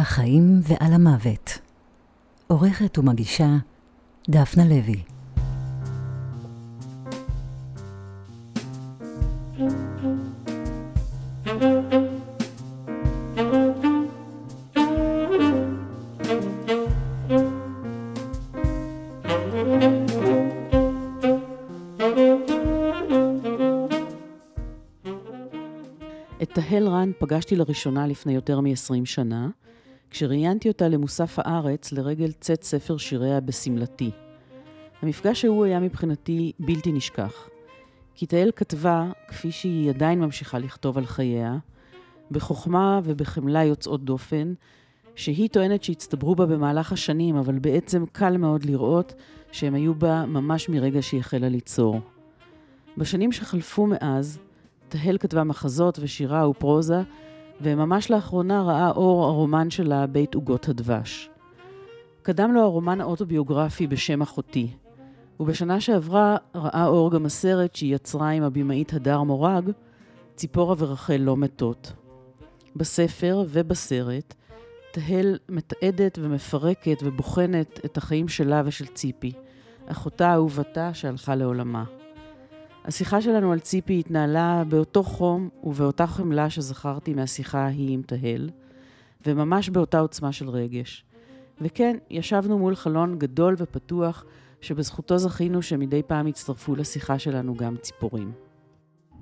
החיים ועל המוות. עורכת ומגישה דפנה לוי. את תהל רן פגשתי לראשונה לפני יותר מ-20 שנה, כשראיינתי אותה למוסף הארץ לרגל צאת ספר שיריה בשמלתי. המפגש ההוא היה מבחינתי בלתי נשכח. כי תהל כתבה, כפי שהיא עדיין ממשיכה לכתוב על חייה, בחוכמה ובחמלה יוצאות דופן, שהיא טוענת שהצטברו בה במהלך השנים, אבל בעצם קל מאוד לראות שהם היו בה ממש מרגע שהיא החלה ליצור. בשנים שחלפו מאז, תהל כתבה מחזות ושירה ופרוזה, וממש לאחרונה ראה אור הרומן שלה בית עוגות הדבש. קדם לו הרומן האוטוביוגרפי בשם אחותי, ובשנה שעברה ראה אור גם הסרט שהיא יצרה עם הבמאית הדר מורג, ציפורה ורחל לא מתות. בספר ובסרט, תהל מתעדת ומפרקת ובוחנת את החיים שלה ושל ציפי, אחותה אהובתה שהלכה לעולמה. השיחה שלנו על ציפי התנהלה באותו חום ובאותה חמלה שזכרתי מהשיחה ההיא עם תהל, וממש באותה עוצמה של רגש. וכן, ישבנו מול חלון גדול ופתוח, שבזכותו זכינו שמדי פעם יצטרפו לשיחה שלנו גם ציפורים.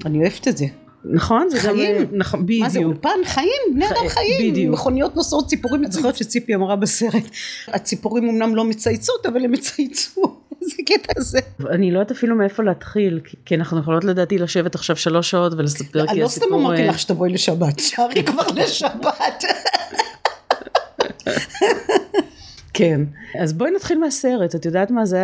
אני אוהבת את זה. נכון? זה חיים. גם... נכון, בדיוק. מה זה אולפן? חיים, בני אדם ח- חיים. בדיוק. מכוניות נוסעות ציפורים. את זוכרת שציפי אמרה בסרט, הציפורים אמנם לא מצייצות, אבל הם יצייצו. איזה קטע זה. אני לא יודעת אפילו מאיפה להתחיל, כי- אנחנו יכולות לדעתי לשבת עכשיו שלוש שעות ולספר כי אני לא סתם הסיפור... אמרתי אה, לך שתבואי לשבת, שערי כבר לשבת. כן. אז בואי נתחיל מהסרט. את יודעת מה? זה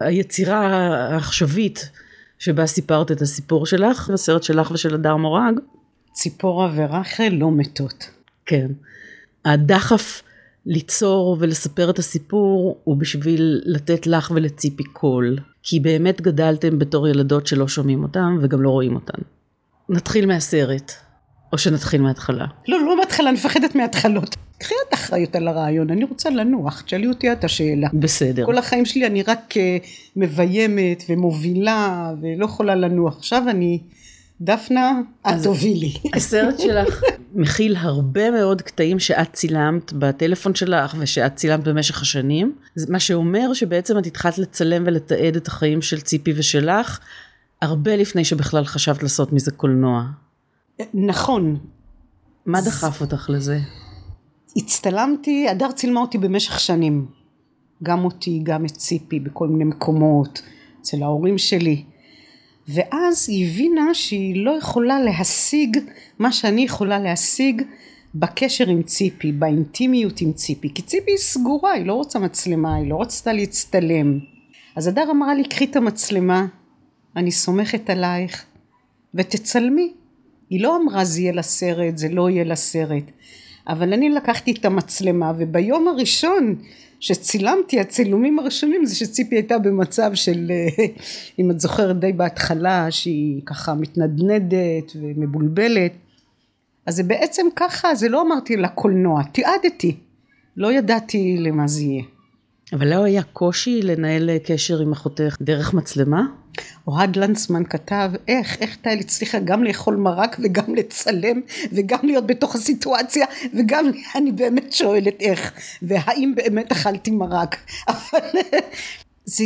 היצירה העכשווית שבה סיפרת את הסיפור שלך, הסרט שלך ושל הדר מורג. ציפורה ורחל לא מתות. כן. הדחף ליצור ולספר את הסיפור הוא בשביל לתת לך ולציפי קול. כי באמת גדלתם בתור ילדות שלא שומעים אותם וגם לא רואים אותן. נתחיל מהסרט. או שנתחיל מההתחלה. לא, לא מההתחלה, אני מפחדת מההתחלות. קחי את אחריות על הרעיון, אני רוצה לנוח, תשאלי אותי את השאלה. בסדר. כל החיים שלי אני רק אה, מביימת ומובילה ולא יכולה לנוח. עכשיו אני, דפנה, את תובילי. הסרט שלך מכיל הרבה מאוד קטעים שאת צילמת בטלפון שלך ושאת צילמת במשך השנים, מה שאומר שבעצם את התחלת לצלם ולתעד את החיים של ציפי ושלך הרבה לפני שבכלל חשבת לעשות מזה קולנוע. נכון, מה דחף אותך לזה? הצטלמתי, הדר צילמה אותי במשך שנים. גם אותי, גם את ציפי, בכל מיני מקומות, אצל ההורים שלי. ואז היא הבינה שהיא לא יכולה להשיג מה שאני יכולה להשיג בקשר עם ציפי, באינטימיות עם ציפי. כי ציפי היא סגורה, היא לא רוצה מצלמה, היא לא רצתה להצטלם. אז הדר אמרה לי, קחי את המצלמה, אני סומכת עלייך, ותצלמי. היא לא אמרה זה יהיה לסרט, זה לא יהיה לסרט. אבל אני לקחתי את המצלמה וביום הראשון שצילמתי, הצילומים הראשונים זה שציפי הייתה במצב של, אה, אם את זוכרת די בהתחלה, שהיא ככה מתנדנדת ומבולבלת. אז זה בעצם ככה, זה לא אמרתי לקולנוע, תיעדתי. לא ידעתי למה זה יהיה. אבל לא היה קושי לנהל קשר עם אחותך דרך מצלמה? אוהד לנצמן כתב איך, איך טייל הצליחה גם לאכול מרק וגם לצלם וגם להיות בתוך הסיטואציה וגם אני באמת שואלת איך והאם באמת אכלתי מרק אבל זה,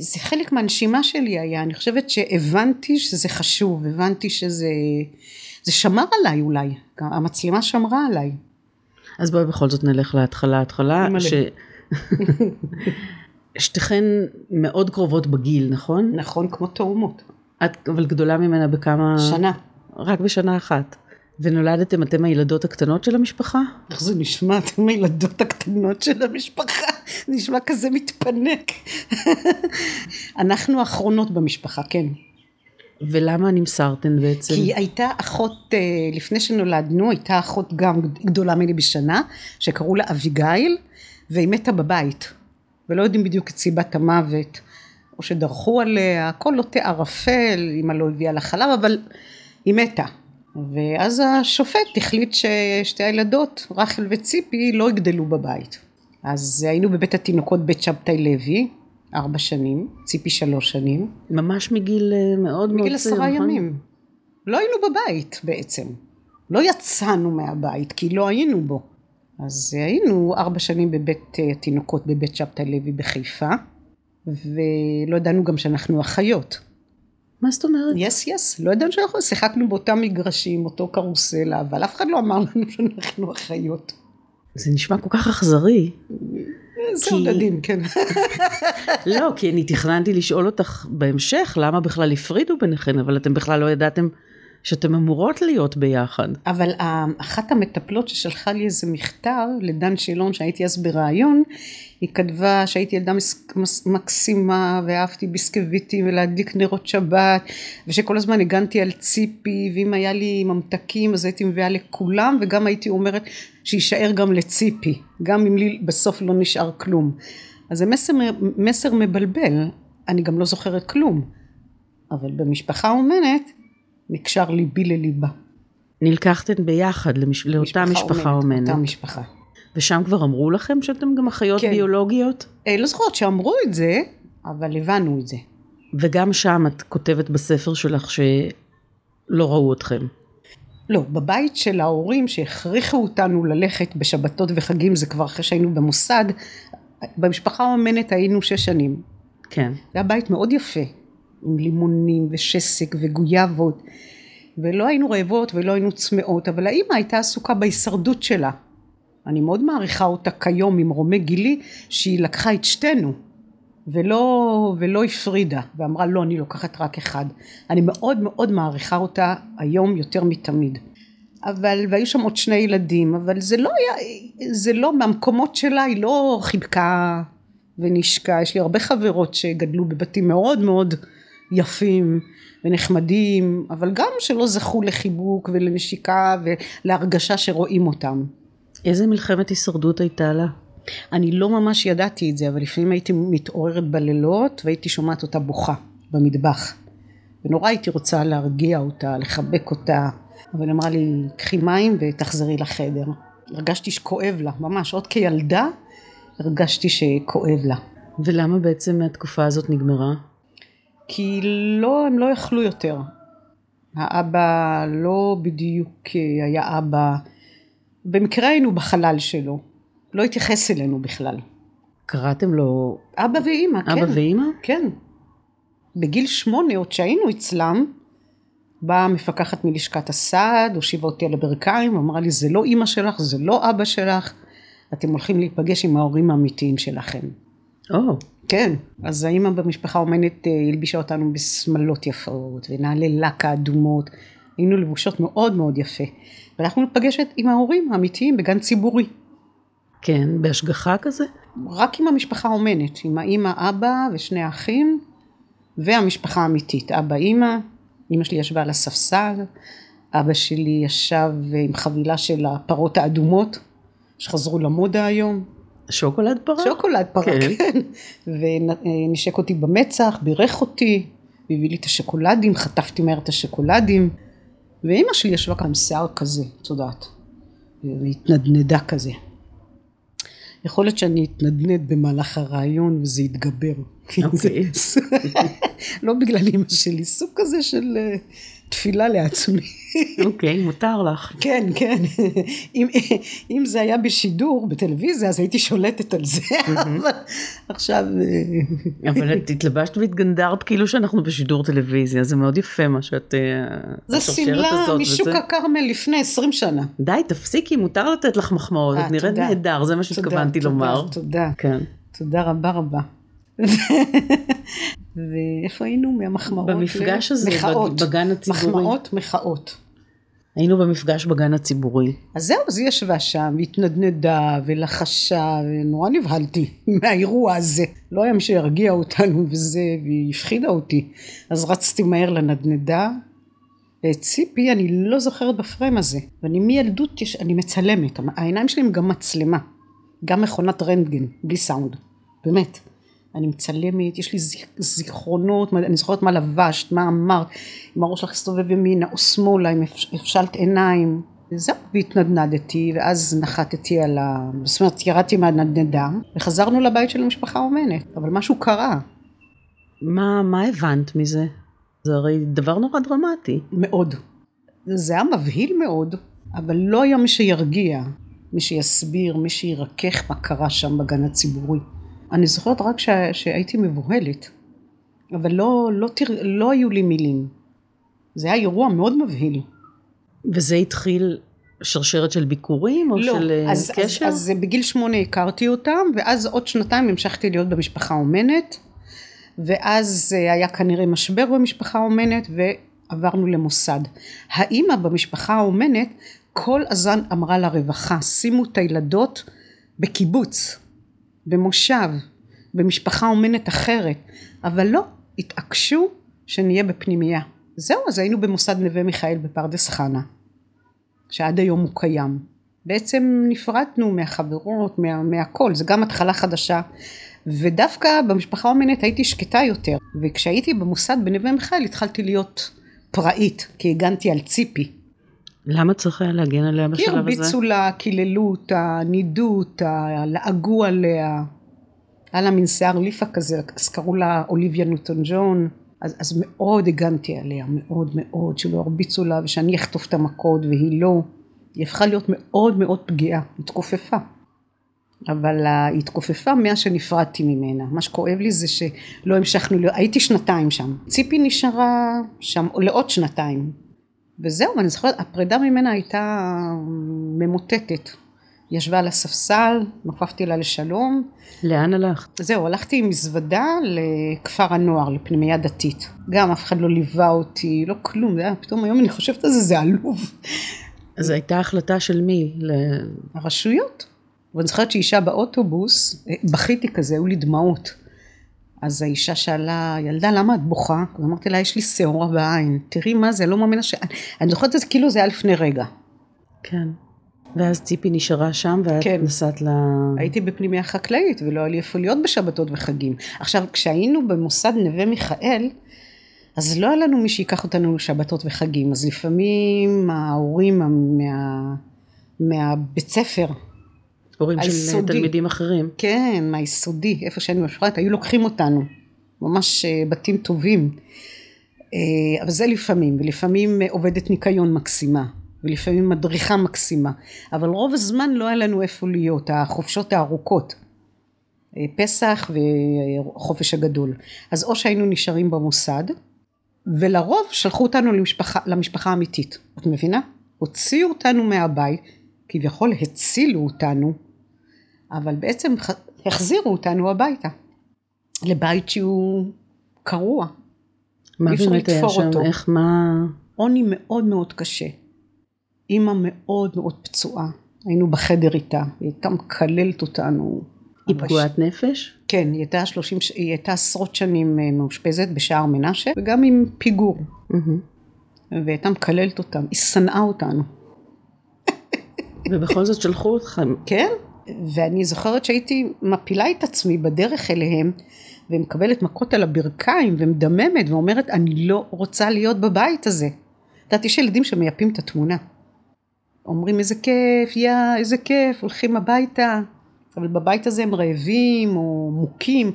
זה חלק מהנשימה שלי היה אני חושבת שהבנתי שזה חשוב הבנתי שזה זה שמר עליי אולי המצלמה שמרה עליי אז בואי בכל זאת נלך להתחלה, התחלה. ש... שתיכן מאוד קרובות בגיל, נכון? נכון כמו תאומות את אבל גדולה ממנה בכמה... שנה רק בשנה אחת. ונולדתם אתם הילדות הקטנות של המשפחה? איך זה נשמע, אתם הילדות הקטנות של המשפחה, נשמע כזה מתפנק. אנחנו האחרונות במשפחה, כן. ולמה נמסרתן בעצם? כי הייתה אחות, אה, לפני שנולדנו, הייתה אחות גם גדולה ממני בשנה, שקראו לה אביגיל, והיא מתה בבית. ולא יודעים בדיוק את סיבת המוות, או שדרכו עליה, הכל לוטה ערפל, אמא לא הביאה לה חלב, אבל היא מתה. ואז השופט החליט ששתי הילדות, רחל וציפי, לא יגדלו בבית. אז היינו בבית התינוקות בית שבתאי לוי, ארבע שנים, ציפי שלוש שנים. ממש מגיל אה, מאוד מאוד מגיל צעיר, עשרה נכון? ימים. לא היינו בבית בעצם. לא יצאנו מהבית, כי לא היינו בו. אז היינו ארבע שנים בבית אה, התינוקות בבית שבתאי לוי בחיפה, ולא ידענו גם שאנחנו אחיות. מה זאת אומרת? יס יס, לא ידענו שאנחנו שיחקנו באותם מגרשים, אותו קרוסלה, אבל אף אחד לא אמר לנו שאנחנו אחיות. זה נשמע כל כך אכזרי. זה כי- עוד עדין, כן. לא, כי אני תכננתי לשאול אותך בהמשך למה בכלל הפרידו ביניכן, אבל אתם בכלל לא ידעתם שאתם אמורות להיות ביחד. אבל אחת המטפלות ששלחה לי איזה מכתב לדן שילון שהייתי אז בריאיון, היא כתבה שהייתי ילדה מקסימה ואהבתי ביסקוויטים ולהדליק נרות שבת ושכל הזמן הגנתי על ציפי ואם היה לי ממתקים אז הייתי מביאה לכולם וגם הייתי אומרת שיישאר גם לציפי גם אם לי בסוף לא נשאר כלום. אז זה מסר, מסר מבלבל, אני גם לא זוכרת כלום, אבל במשפחה אומנת נקשר ליבי לליבה. נלקחתן ביחד למש... לאותה משפחה אומנת. אותה משפחה. ושם כבר אמרו לכם שאתם גם אחיות כן. ביולוגיות? אה, לא זוכרת שאמרו את זה, אבל הבנו את זה. וגם שם את כותבת בספר שלך שלא ראו אתכם. לא, בבית של ההורים שהכריחו אותנו ללכת בשבתות וחגים, זה כבר אחרי שהיינו במוסד, במשפחה האומנת היינו שש שנים. כן. זה היה בית מאוד יפה, עם לימונים ושסק וגויאבות, ולא היינו רעבות ולא היינו צמאות, אבל האימא הייתה עסוקה בהישרדות שלה. אני מאוד מעריכה אותה כיום עם רומה גילי, שהיא לקחה את שתינו, ולא, ולא הפרידה, ואמרה לא, אני לוקחת רק אחד. אני מאוד מאוד מעריכה אותה היום יותר מתמיד. אבל, והיו שם עוד שני ילדים, אבל זה לא היה, זה לא, מהמקומות שלה היא לא חיבקה ונשקה, יש לי הרבה חברות שגדלו בבתים מאוד מאוד יפים ונחמדים, אבל גם שלא זכו לחיבוק ולנשיקה ולהרגשה שרואים אותם. איזה מלחמת הישרדות הייתה לה? אני לא ממש ידעתי את זה, אבל לפעמים הייתי מתעוררת בלילות והייתי שומעת אותה בוכה במטבח. ונורא הייתי רוצה להרגיע אותה, לחבק אותה, אבל היא אמרה לי, קחי מים ותחזרי לחדר. הרגשתי שכואב לה, ממש, עוד כילדה הרגשתי שכואב לה. ולמה בעצם התקופה הזאת נגמרה? כי לא, הם לא יכלו יותר. האבא לא בדיוק היה אבא, במקרה היינו בחלל שלו, לא התייחס אלינו בכלל. קראתם לו אבא ואימא, כן. אבא ואימא? כן. בגיל שמונה, עוד שהיינו אצלם, באה המפקחת מלשכת הסעד, הושיבה אותי על הברכיים, אמרה לי, זה לא אימא שלך, זה לא אבא שלך, אתם הולכים להיפגש עם ההורים האמיתיים שלכם. או, כן, אז האימא במשפחה האומנת אה, הלבישה אותנו בשמלות יפות ונעלי לק האדומות, היינו לבושות מאוד מאוד יפה. והלכנו לפגשת עם ההורים האמיתיים בגן ציבורי, כן, בהשגחה כזה? רק עם המשפחה האומנת, עם האימא, אבא ושני האחים, והמשפחה האמיתית, אבא, אימא, אימא שלי ישבה על הספסל, אבא שלי ישב עם חבילה של הפרות האדומות, שחזרו למודה היום, שוקולד פרה? שוקולד פרה, כן. כן, ונשק אותי במצח, בירך אותי, והביא לי את השוקולדים, חטפתי מהר את השוקולדים, ואימא שלי ישבה כאן עם שיער כזה, את יודעת, והתנדנדה כזה. יכול להיות שאני אתנדנד במהלך הרעיון וזה יתגבר. אוקיי. לא בגלל אימא שלי, סוג כזה של אה, תפילה לעצמי. אוקיי, מותר לך. כן, כן. אם, אם זה היה בשידור, בטלוויזיה, אז הייתי שולטת על זה, אבל עכשיו... אה, אבל את התלבשת והתגנדרת כאילו שאנחנו בשידור טלוויזיה, זה מאוד יפה מה שאת... אה, זו השרשרת שמלה משוק וזה. הכרמל לפני 20 שנה. די, תפסיקי, מותר לתת לך מחמאות, אה, את נראית תודה. נהדר, זה מה תודה, שהתכוונתי תודה, לומר. תודה, כן. תודה רבה רבה. ואיפה היינו? מהמחמאות במפגש הזה, למחאות. בגן הציבורי. מחמאות, מחאות. היינו במפגש בגן הציבורי. אז זהו, אז היא ישבה שם, והתנדנדה, ולחשה, ונורא נבהלתי מהאירוע הזה. לא היה מי שירגיע אותנו וזה, והיא הפחידה אותי. אז רצתי מהר לנדנדה, ואת ציפי אני לא זוכרת בפריים הזה. ואני מילדות, יש, אני מצלמת, העיניים שלי הם גם מצלמה. גם מכונת רנטגן, בלי סאונד. באמת. אני מצלמת, יש לי זיכרונות, אני זוכרת מה לבשת, מה אמרת, אם הראש שלך הסתובב ימינה או שמאלה, אם הפשלת עיניים. וזהו, והתנדנדתי, ואז נחתתי על ה... זאת אומרת, ירדתי מהנדנדה, וחזרנו לבית של המשפחה האומנת, אבל משהו קרה. מה, מה הבנת מזה? זה הרי דבר נורא דרמטי. מאוד. זה היה מבהיל מאוד, אבל לא היה מי שירגיע, מי שיסביר, מי שירכך מה קרה שם בגן הציבורי. אני זוכרת רק ש... שהייתי מבוהלת, אבל לא, לא, תר... לא היו לי מילים. זה היה אירוע מאוד מבהיל. וזה התחיל שרשרת של ביקורים או לא, של אה, אז, קשר? אז, אז בגיל שמונה הכרתי אותם, ואז עוד שנתיים המשכתי להיות במשפחה אומנת, ואז אה, היה כנראה משבר במשפחה האומנת, ועברנו למוסד. האימא במשפחה האומנת כל הזמן אמרה לרווחה, שימו את הילדות בקיבוץ, במושב, במשפחה אומנת אחרת, אבל לא, התעקשו שנהיה בפנימייה. זהו, אז היינו במוסד נווה מיכאל בפרדס חנה, שעד היום הוא קיים. בעצם נפרדנו מהחברות, מה, מהכל, זה גם התחלה חדשה. ודווקא במשפחה האומנת הייתי שקטה יותר, וכשהייתי במוסד בנווה מיכאל התחלתי להיות פראית, כי הגנתי על ציפי. למה צריך היה להגן עליה בשלב הזה? כי הרביצו לה, קיללו אותה, נידו אותה, לעגו עליה. היה לה מין שיער ליפה כזה, אז קראו לה אוליביה נוטון ג'ון. אז, אז מאוד הגנתי עליה, מאוד מאוד, שלא הרביצו לה ושאני אחטוף את המכות והיא לא. היא הפכה להיות מאוד מאוד פגיעה, התכופפה. אבל היא התכופפה מאז שנפרדתי ממנה. מה שכואב לי זה שלא המשכנו, הייתי שנתיים שם. ציפי נשארה שם לעוד שנתיים. וזהו, אני זוכרת, הפרידה ממנה הייתה ממוטטת. היא ישבה על הספסל, נופפתי לה לשלום. לאן הלכת? זהו, הלכתי עם מזוודה לכפר הנוער, לפנימייה דתית. גם אף אחד לא ליווה אותי, לא כלום, זה היה, פתאום היום אני חושבת על זה, זה עלוב. אז הייתה החלטה של מי? ל... הרשויות. ואני זוכרת שאישה באוטובוס, בכיתי כזה, היו לי דמעות. אז האישה שאלה, ילדה, למה את בוכה? אז אמרתי לה, יש לי שעורה בעין. תראי מה זה, לא מאמינה ש... אני זוכרת את זה כאילו זה היה לפני רגע. כן. ואז ציפי נשארה שם ואת כן. נסעת ל... הייתי בפנימיה חקלאית ולא היה לי איפה להיות בשבתות וחגים. עכשיו, כשהיינו במוסד נווה מיכאל, אז לא היה לנו מי שיקח אותנו לשבתות וחגים. אז לפעמים ההורים מה... מהבית ספר, הורים של תלמידים אחרים. כן, מהיסודי, איפה שאני מפרט, היו לוקחים אותנו. ממש אה, בתים טובים. אה, אבל זה לפעמים, ולפעמים עובדת ניקיון מקסימה, ולפעמים מדריכה מקסימה, אבל רוב הזמן לא היה לנו איפה להיות, החופשות הארוכות. אה, פסח וחופש הגדול. אז או שהיינו נשארים במוסד, ולרוב שלחו אותנו למשפחה, למשפחה אמיתית. את מבינה? הוציאו אותנו מהבית, כביכול הצילו אותנו, אבל בעצם החזירו אותנו הביתה. לבית שהוא קרוע. מה באמת היה שם? אותו. איך, מה... עוני מאוד מאוד קשה. אימא מאוד מאוד פצועה. היינו בחדר איתה, היא הייתה מקללת אותנו. היא פגועת נפש? כן, היא הייתה, 30, היא הייתה עשרות שנים אה, מאושפזת בשער מנשה, וגם עם פיגור. Mm-hmm. והיא הייתה מקללת אותם, היא שנאה אותנו. ובכל זאת שלחו אתכם. כן, ואני זוכרת שהייתי מפילה את עצמי בדרך אליהם, ומקבלת מכות על הברכיים ומדממת ואומרת אני לא רוצה להיות בבית הזה. את יודעת יש ילדים שמייפים את התמונה. אומרים איזה כיף, יא איזה כיף, הולכים הביתה, אבל בבית הזה הם רעבים או מוכים,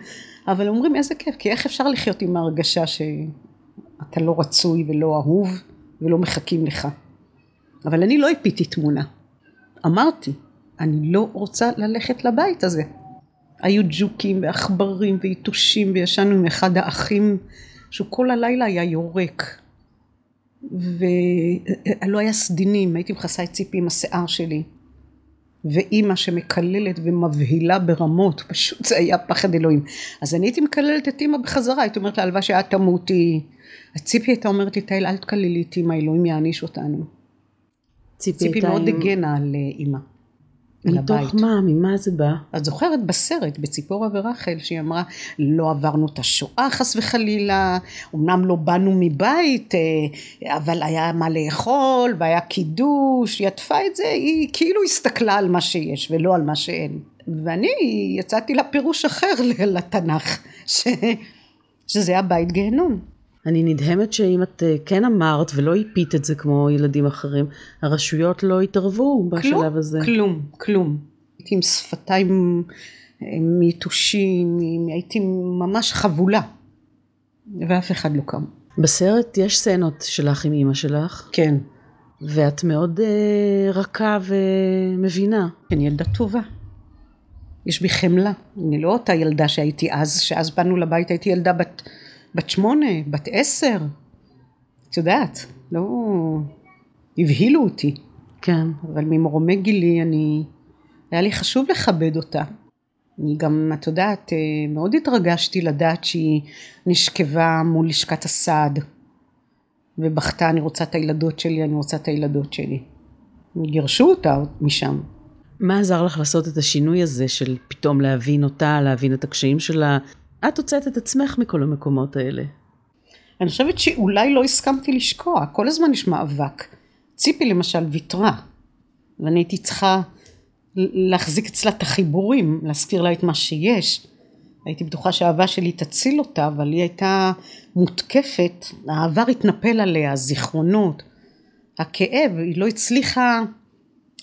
אבל אומרים איזה כיף, כי איך אפשר לחיות עם ההרגשה שאתה לא רצוי ולא אהוב ולא מחכים לך. אבל אני לא הפיתי תמונה. אמרתי, אני לא רוצה ללכת לבית הזה. היו ג'וקים ועכברים ויתושים וישנו עם אחד האחים שהוא כל הלילה היה יורק. ולא היה סדינים, הייתי מכסה את ציפי עם השיער שלי. ואימא שמקללת ומבהילה ברמות, פשוט זה היה פחד אלוהים. אז אני הייתי מקללת את אימא בחזרה, הייתי אומרת לה, הלוואי שאת תמותי. הציפי הייתה אומרת לי, תהל, אל תקללי את אימא, אלוהים יעניש אותנו. ציפי, ציפי מאוד הגנה על אה, אימא. מתוך מה? ממה זה בא? את זוכרת בסרט, בציפורה ורחל, שהיא אמרה, לא עברנו את השואה חס וחלילה, אמנם לא באנו מבית, אה, אבל היה מה לאכול, והיה קידוש, היא עטפה את זה, היא כאילו הסתכלה על מה שיש ולא על מה שאין. ואני יצאתי לפירוש אחר לתנ"ך, ש... שזה הבית גיהנום. אני נדהמת שאם את אה, כן אמרת ולא איפית את זה כמו ילדים אחרים, הרשויות לא התערבו בשלב כלום, הזה. כלום, כלום. הייתי עם שפתיים מיתושים, הייתי ממש חבולה, ואף אחד לא קם. בסרט יש סצנות שלך עם אימא שלך, כן. ואת מאוד אה, רכה ומבינה. אני ילדה טובה. יש בי חמלה. אני לא אותה ילדה שהייתי אז, שאז באנו לבית הייתי ילדה בת, בת שמונה, בת עשר. את יודעת, לא... הבהילו אותי. כן. אבל ממרומי גילי אני... היה לי חשוב לכבד אותה. אני גם, את יודעת, אה, מאוד התרגשתי לדעת שהיא נשכבה מול לשכת הסעד. ובכתה, אני רוצה את הילדות שלי, אני רוצה את הילדות שלי. גירשו אותה משם. מה עזר לך לעשות את השינוי הזה של פתאום להבין אותה, להבין את הקשיים שלה? את הוצאת את עצמך מכל המקומות האלה. אני חושבת שאולי לא הסכמתי לשקוע, כל הזמן יש מאבק. ציפי למשל ויתרה, ואני הייתי צריכה להחזיק אצלה את החיבורים, להזכיר לה את מה שיש. הייתי בטוחה שהאהבה שלי תציל אותה, אבל היא הייתה מותקפת, העבר התנפל עליה, הזיכרונות, הכאב, היא לא הצליחה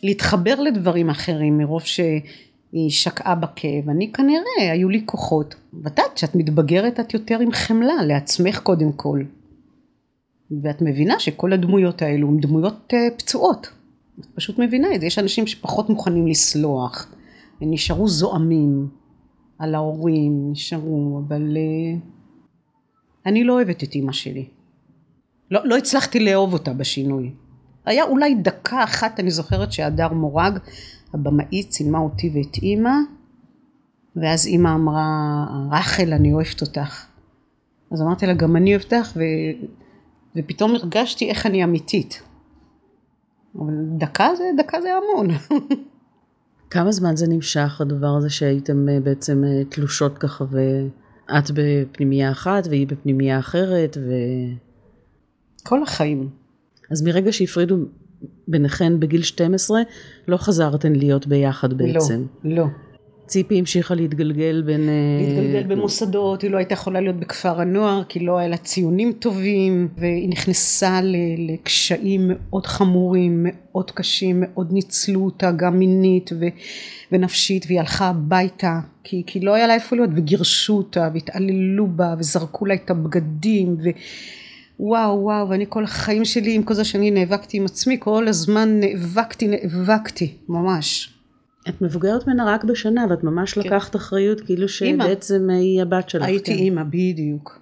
להתחבר לדברים אחרים מרוב שהיא שקעה בכאב. אני כנראה, היו לי כוחות. ואת יודעת, כשאת מתבגרת את יותר עם חמלה, לעצמך קודם כל. ואת מבינה שכל הדמויות האלו הן דמויות uh, פצועות. את פשוט מבינה את זה. יש אנשים שפחות מוכנים לסלוח, הם נשארו זועמים על ההורים, נשארו, אבל uh, אני לא אוהבת את אימא שלי. לא, לא הצלחתי לאהוב אותה בשינוי. היה אולי דקה אחת, אני זוכרת שהדר מורג, הבמאית, צילמה אותי ואת אימא, ואז אימא אמרה, רחל, אני אוהבת אותך. אז אמרתי לה, גם אני אוהבת אותך, ו... ופתאום הרגשתי איך אני אמיתית. אבל דקה זה, דקה זה המון. כמה זמן זה נמשך, הדבר הזה שהייתם אה, בעצם אה, תלושות ככה, ואת בפנימייה אחת והיא בפנימייה אחרת, ו... כל החיים. אז מרגע שהפרידו ביניכן בגיל 12, לא חזרתן להיות ביחד בעצם. לא, לא. ציפי המשיכה להתגלגל בין... אה, להתגלגל במוסדות, היא לא הייתה יכולה להיות בכפר הנוער, כי לא היה לה ציונים טובים, והיא נכנסה לקשיים מאוד חמורים, מאוד קשים, מאוד ניצלו אותה, גם מינית ו, ונפשית, והיא הלכה הביתה, כי, כי לא היה לה איפה להיות, וגירשו אותה, והתעללו בה, וזרקו לה את הבגדים, ו... וואו וואו ואני כל החיים שלי עם כל זה שאני נאבקתי עם עצמי כל הזמן נאבקתי נאבקתי ממש. את מבוגרת ממנה רק בשנה ואת ממש כן. לקחת אחריות כאילו שבעצם היא הבת שלך. הייתי כן. אימא בדיוק.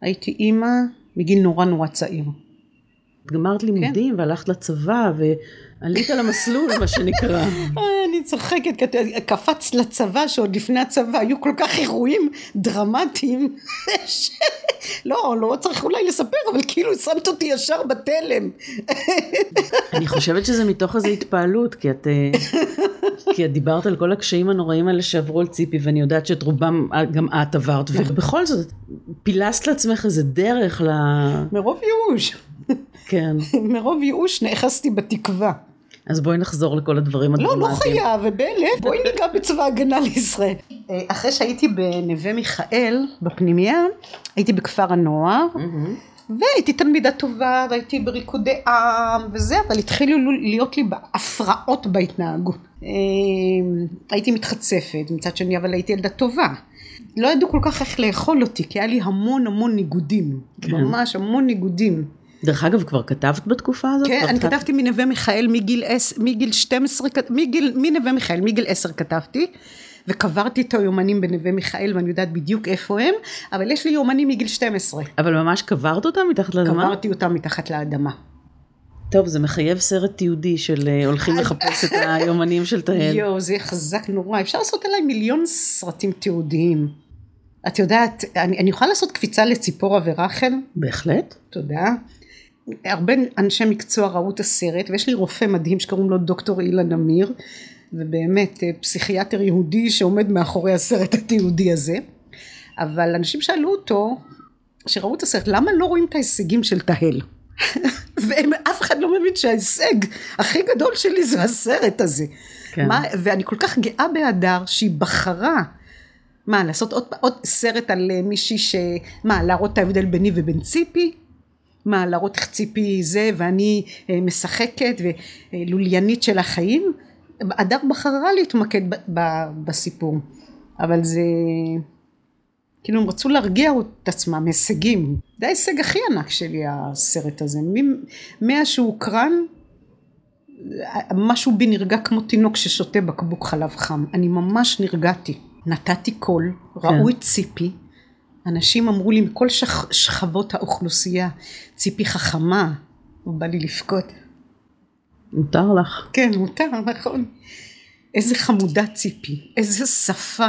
הייתי אימא מגיל נורא נורא צעיר. את גמרת לימודים כן. והלכת לצבא ועלית על המסלול מה שנקרא. אני צוחקת, קפץ לצבא שעוד לפני הצבא היו כל כך אירועים דרמטיים. לא, לא צריך אולי לספר, אבל כאילו שמת אותי ישר בתלם. אני חושבת שזה מתוך איזו התפעלות, כי את, אה, כי את דיברת על כל הקשיים הנוראים האלה שעברו על ציפי, ואני יודעת שאת רובם גם את עברת, ובכל זאת, פילסת לעצמך איזה דרך ל... מרוב ייאוש. כן. מרוב ייאוש נאחזתי בתקווה. אז בואי נחזור לכל הדברים הדרמטיים. לא, לא חייב, ובאלף, בואי ניגע בצבא הגנה לישראל. אה, אחרי שהייתי בנווה מיכאל, בפנימייה, הייתי בכפר הנוער, והייתי תלמידה טובה, והייתי בריקודי עם וזה, אבל התחילו להיות לי הפרעות בהתנהגות. אה, הייתי מתחצפת, מצד שני, אבל הייתי ילדה טובה. לא ידעו כל כך איך לאכול אותי, כי היה לי המון המון ניגודים. כן. ממש המון ניגודים. דרך אגב, כבר כתבת בתקופה הזאת? כן, אני כתבת... כתבתי מנווה מיכאל מגיל, מגיל 12, מגיל, מנווה מיכאל, מגיל 10 כתבתי. וקברתי את היומנים בנווה מיכאל ואני יודעת בדיוק איפה הם, אבל יש לי יומנים מגיל 12. אבל ממש קברת אותם מתחת לאדמה? קברתי אותם מתחת לאדמה. טוב, זה מחייב סרט תיעודי של אה, הולכים לחפש את היומנים של תהל. יואו, זה חזק נורא. אפשר לעשות עליי מיליון סרטים תיעודיים. את יודעת, אני, אני יכולה לעשות קפיצה לציפורה ורחל? בהחלט. תודה. הרבה אנשי מקצוע ראו את הסרט ויש לי רופא מדהים שקוראים לו דוקטור אילן אמיר ובאמת אה, פסיכיאטר יהודי שעומד מאחורי הסרט התיעודי הזה אבל אנשים שאלו אותו שראו את הסרט למה לא רואים את ההישגים של תהל ואף אחד לא מבין שההישג הכי גדול שלי זה הסרט הזה כן. מה, ואני כל כך גאה בהדר שהיא בחרה. מה, לעשות עוד, עוד סרט על אה, מישהי ש... מה, להראות את ההבדל ביני ובין ציפי? מה, להראות איך ציפי זה ואני אה, משחקת ולוליינית של החיים? הדר בחרה להתמקד ב, ב, בסיפור, אבל זה... כאילו הם רצו להרגיע את עצמם, הישגים. זה ההישג הכי ענק שלי הסרט הזה. מאז שהוא הוקרן, משהו בי נרגע כמו תינוק ששותה בקבוק חלב חם. אני ממש נרגעתי. נתתי קול, כן. ראו את ציפי, אנשים אמרו לי מכל שכ... שכבות האוכלוסייה, ציפי חכמה, הוא בא לי לבכות. מותר לך. כן, מותר, נכון. איזה חמודה ציפי, איזה שפה,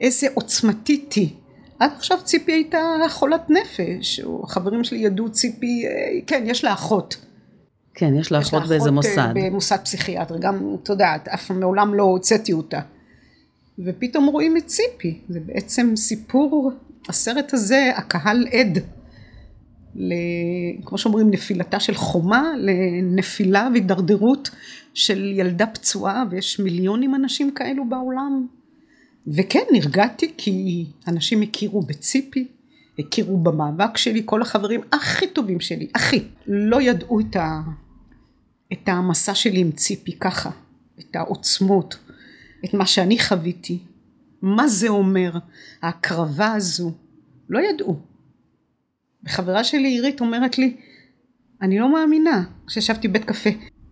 איזה עוצמתית היא. עד עכשיו ציפי הייתה חולת נפש, או החברים שלי ידעו ציפי, אה, כן, יש לה אחות. כן, יש לה אחות באיזה אה, מוסד. במוסד פסיכיאטרי, גם, אתה יודעת, אף מעולם לא הוצאתי אותה. ופתאום רואים את ציפי, זה בעצם סיפור, הסרט הזה, הקהל עד, ל, כמו שאומרים, נפילתה של חומה, לנפילה והידרדרות של ילדה פצועה, ויש מיליונים אנשים כאלו בעולם. וכן, נרגעתי כי אנשים הכירו בציפי, הכירו במאבק שלי, כל החברים הכי טובים שלי, הכי, לא ידעו את, ה, את המסע שלי עם ציפי ככה, את העוצמות, את מה שאני חוויתי, מה זה אומר, ההקרבה הזו, לא ידעו. וחברה שלי עירית אומרת לי, אני לא מאמינה, כשישבתי בבית קפה,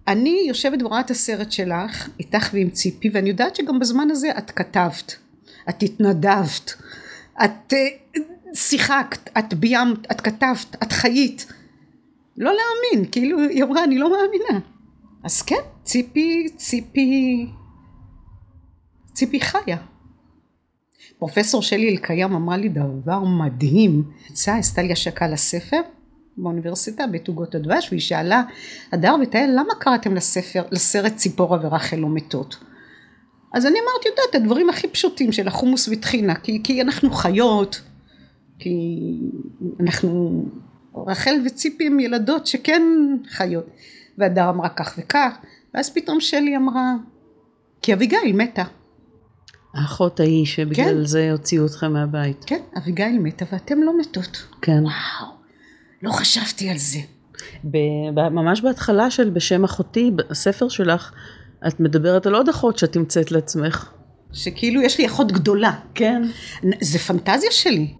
אני יושבת ורואה את הסרט שלך, איתך ועם ציפי, ואני יודעת שגם בזמן הזה את כתבת, את התנדבת, את אה, שיחקת, את ביימת, את כתבת, את חיית. לא להאמין, כאילו היא אמרה אני לא מאמינה. אז כן, ציפי, ציפי, ציפי חיה. פרופסור שלי אלקיים אמרה לי דבר מדהים, יצאה, עשתה לי השקה לספר באוניברסיטה בית עוגות הדבש והיא שאלה, הדר ותהל למה קראתם לספר, לסרט ציפורה ורחל לא מתות? אז אני אמרתי, יודעת, הדברים הכי פשוטים של החומוס וטחינה, כי, כי אנחנו חיות, כי אנחנו, רחל וציפי הם ילדות שכן חיות, והדר אמרה כך וכך, ואז פתאום שלי אמרה, כי אביגיל מתה. האחות ההיא שבגלל כן. זה הוציאו אתכם מהבית. כן, אביגיל מתה ואתם לא מתות. כן. וואו, לא חשבתי על זה. ממש בהתחלה של בשם אחותי, בספר שלך, את מדברת על עוד אחות שאת המצאת לעצמך. שכאילו יש לי אחות גדולה. כן. זה פנטזיה שלי.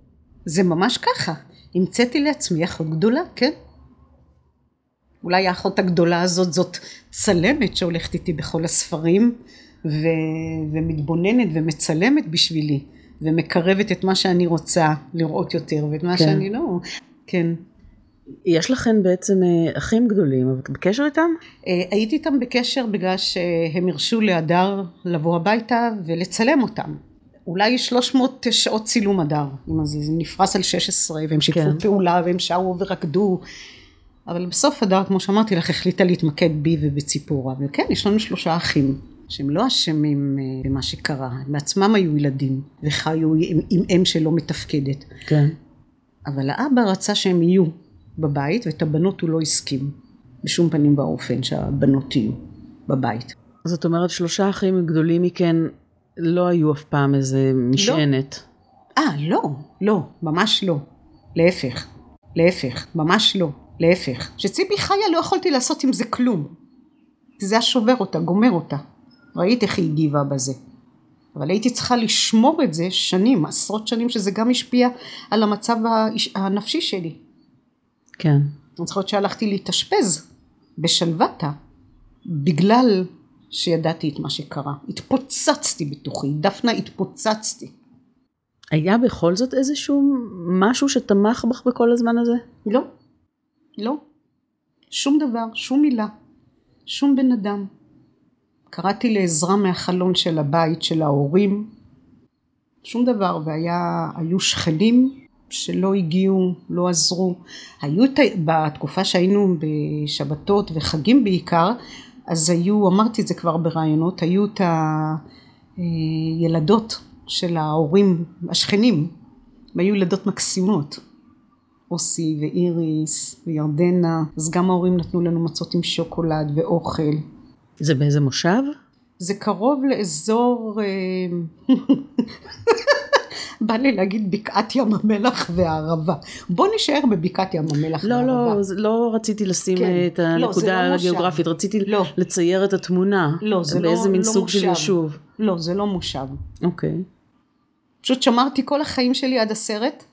זה ממש ככה. המצאתי לעצמי אחות גדולה, כן. אולי האחות הגדולה הזאת זאת צלמת שהולכת איתי בכל הספרים ו... ומתבוננת ומצלמת בשבילי ומקרבת את מה שאני רוצה לראות יותר ואת מה כן. שאני לא, כן. יש לכן בעצם אה, אחים גדולים, אבל בקשר איתם? אה, הייתי איתם בקשר בגלל שהם הרשו להדר לבוא הביתה ולצלם אותם. אולי 300 שעות צילום הדר, זה נפרס על 16 והם שיתפו כן. פעולה והם שרו ורקדו. אבל בסוף הדר, כמו שאמרתי לך, החליטה להתמקד בי ובציפורה. וכן, יש לנו שלושה אחים. שהם לא אשמים אה, במה שקרה, הם בעצמם היו ילדים וחיו עם, עם אם שלא מתפקדת. כן. אבל האבא רצה שהם יהיו בבית ואת הבנות הוא לא הסכים בשום פנים באופן שהבנות יהיו בבית. זאת אומרת שלושה אחים גדולים מכן לא היו אף פעם איזה משענת. לא. אה, לא, לא, ממש לא. להפך, להפך, ממש לא, להפך. כשציפי חיה לא יכולתי לעשות עם זה כלום. זה היה שובר אותה, גומר אותה. ראית איך היא הגיבה בזה. אבל הייתי צריכה לשמור את זה שנים, עשרות שנים, שזה גם השפיע על המצב הנפשי שלי. כן. אני זוכרת שהלכתי להתאשפז בשלוותה, בגלל שידעתי את מה שקרה. התפוצצתי בתוכי, דפנה התפוצצתי. היה בכל זאת איזשהו משהו שתמך בך בכל הזמן הזה? לא, לא. שום דבר, שום מילה, שום בן אדם. קראתי לעזרה מהחלון של הבית של ההורים, שום דבר, והיו שכנים שלא הגיעו, לא עזרו. היו בתקופה שהיינו בשבתות וחגים בעיקר, אז היו, אמרתי את זה כבר ברעיונות, היו את הילדות של ההורים, השכנים, הם היו ילדות מקסימות. אוסי ואיריס וירדנה, אז גם ההורים נתנו לנו מצות עם שוקולד ואוכל. זה באיזה מושב? זה קרוב לאזור, אה, בא לי להגיד בקעת ים המלח והערבה. בוא נישאר בבקעת ים המלח לא, והערבה. לא, זה- לא רציתי לשים כן. את לא, הנקודה לא מושב. הגיאוגרפית, רציתי לא. לצייר את התמונה. לא, זה לא- באיזה מין לא סוג של מושב. יישוב. לא, זה לא מושב. אוקיי. פשוט שמרתי כל החיים שלי עד הסרט,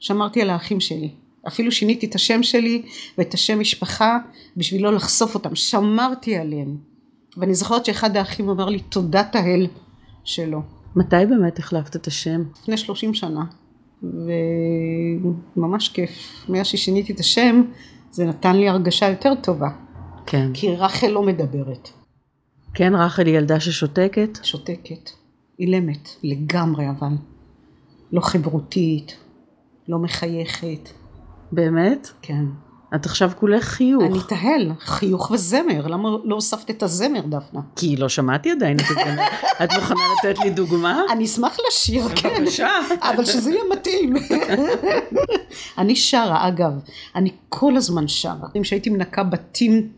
שמרתי על האחים שלי. אפילו שיניתי את השם שלי ואת השם משפחה בשביל לא לחשוף אותם, שמרתי עליהם. ואני זוכרת שאחד האחים אמר לי תודת האל שלו, מתי באמת החלפת את השם? לפני 30 שנה. וממש כיף. מאז ששיניתי את השם, זה נתן לי הרגשה יותר טובה. כן. כי רחל לא מדברת, כן, רחל היא ילדה ששותקת? שותקת, אילמת, לגמרי אבל. לא חברותית, לא מחייכת, באמת? כן. את עכשיו כולך חיוך. אני תהל, חיוך וזמר, למה לא הוספת את הזמר דפנה? כי לא שמעתי עדיין את זה. את מוכנה לתת לי דוגמה? אני אשמח לשיר, כן, בבקשה. אבל שזה יהיה מתאים. אני שרה, אגב, אני כל הזמן שרה. כשהייתי מנקה בתים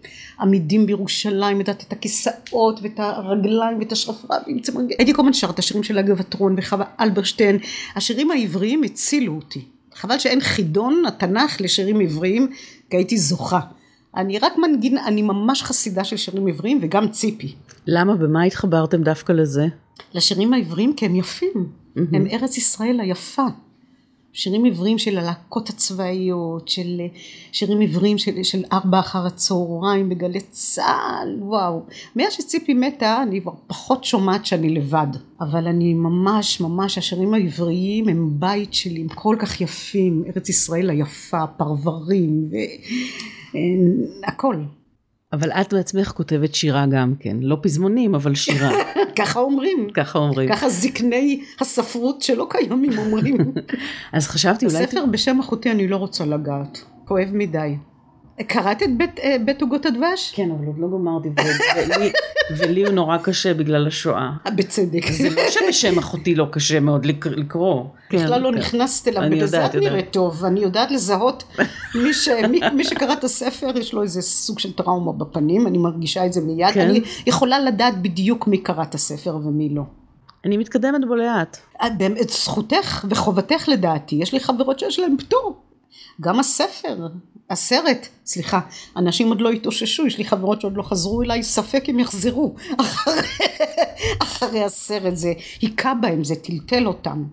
עמידים בירושלים, יודעת את הכיסאות ואת הרגליים ואת השרפרפים. הייתי כל הזמן שרה את השירים של אגב עטרון וחווה אלברשטיין. השירים העבריים הצילו אותי. חבל שאין חידון התנ"ך לשירים עבריים, כי הייתי זוכה. אני רק מנגין, אני ממש חסידה של שירים עבריים וגם ציפי. למה? במה התחברתם דווקא לזה? לשירים העבריים כי הם יפים, הם ארץ ישראל היפה. שירים עבריים של הלהקות הצבאיות, של אה, שירים עבריים של, של ארבע אחר הצהריים בגלי צה"ל, וואו. מאז שציפי מתה אני כבר פחות שומעת שאני לבד, אבל אני ממש ממש, השירים העבריים הם בית שלי, הם כל כך יפים, ארץ ישראל היפה, פרברים, והכל. אבל את בעצמך כותבת שירה גם כן. לא פזמונים, אבל שירה. ככה אומרים. ככה אומרים. ככה זקני הספרות שלא קיימים אומרים. אז חשבתי אולי... ספר בשם אחותי אני לא רוצה לגעת, כואב מדי. קראת את בית, אה, בית עוגות הדבש? כן, אבל עוד לא גמרתי, ולי- ולי הוא נורא קשה בגלל השואה. אה, בצדק. זה לא שבשם אחותי לא קשה מאוד לק- לקרוא. בכלל לא כן. נכנסת אליו, בגלל זה את. נראית טוב, אני יודעת לזהות מי, ש... מי, מי שקרא את הספר יש לו איזה סוג של טראומה בפנים, אני מרגישה את זה מיד, כן. אני יכולה לדעת בדיוק מי קרא את הספר ומי לא. אני מתקדמת בו לאט. את באמת, זכותך וחובתך לדעתי, יש לי חברות שיש להן פטור. גם הספר, הסרט, סליחה, אנשים עוד לא התאוששו, יש לי חברות שעוד לא חזרו אליי, ספק אם יחזרו אחרי, אחרי הסרט, זה היכה בהם, זה טלטל אותם.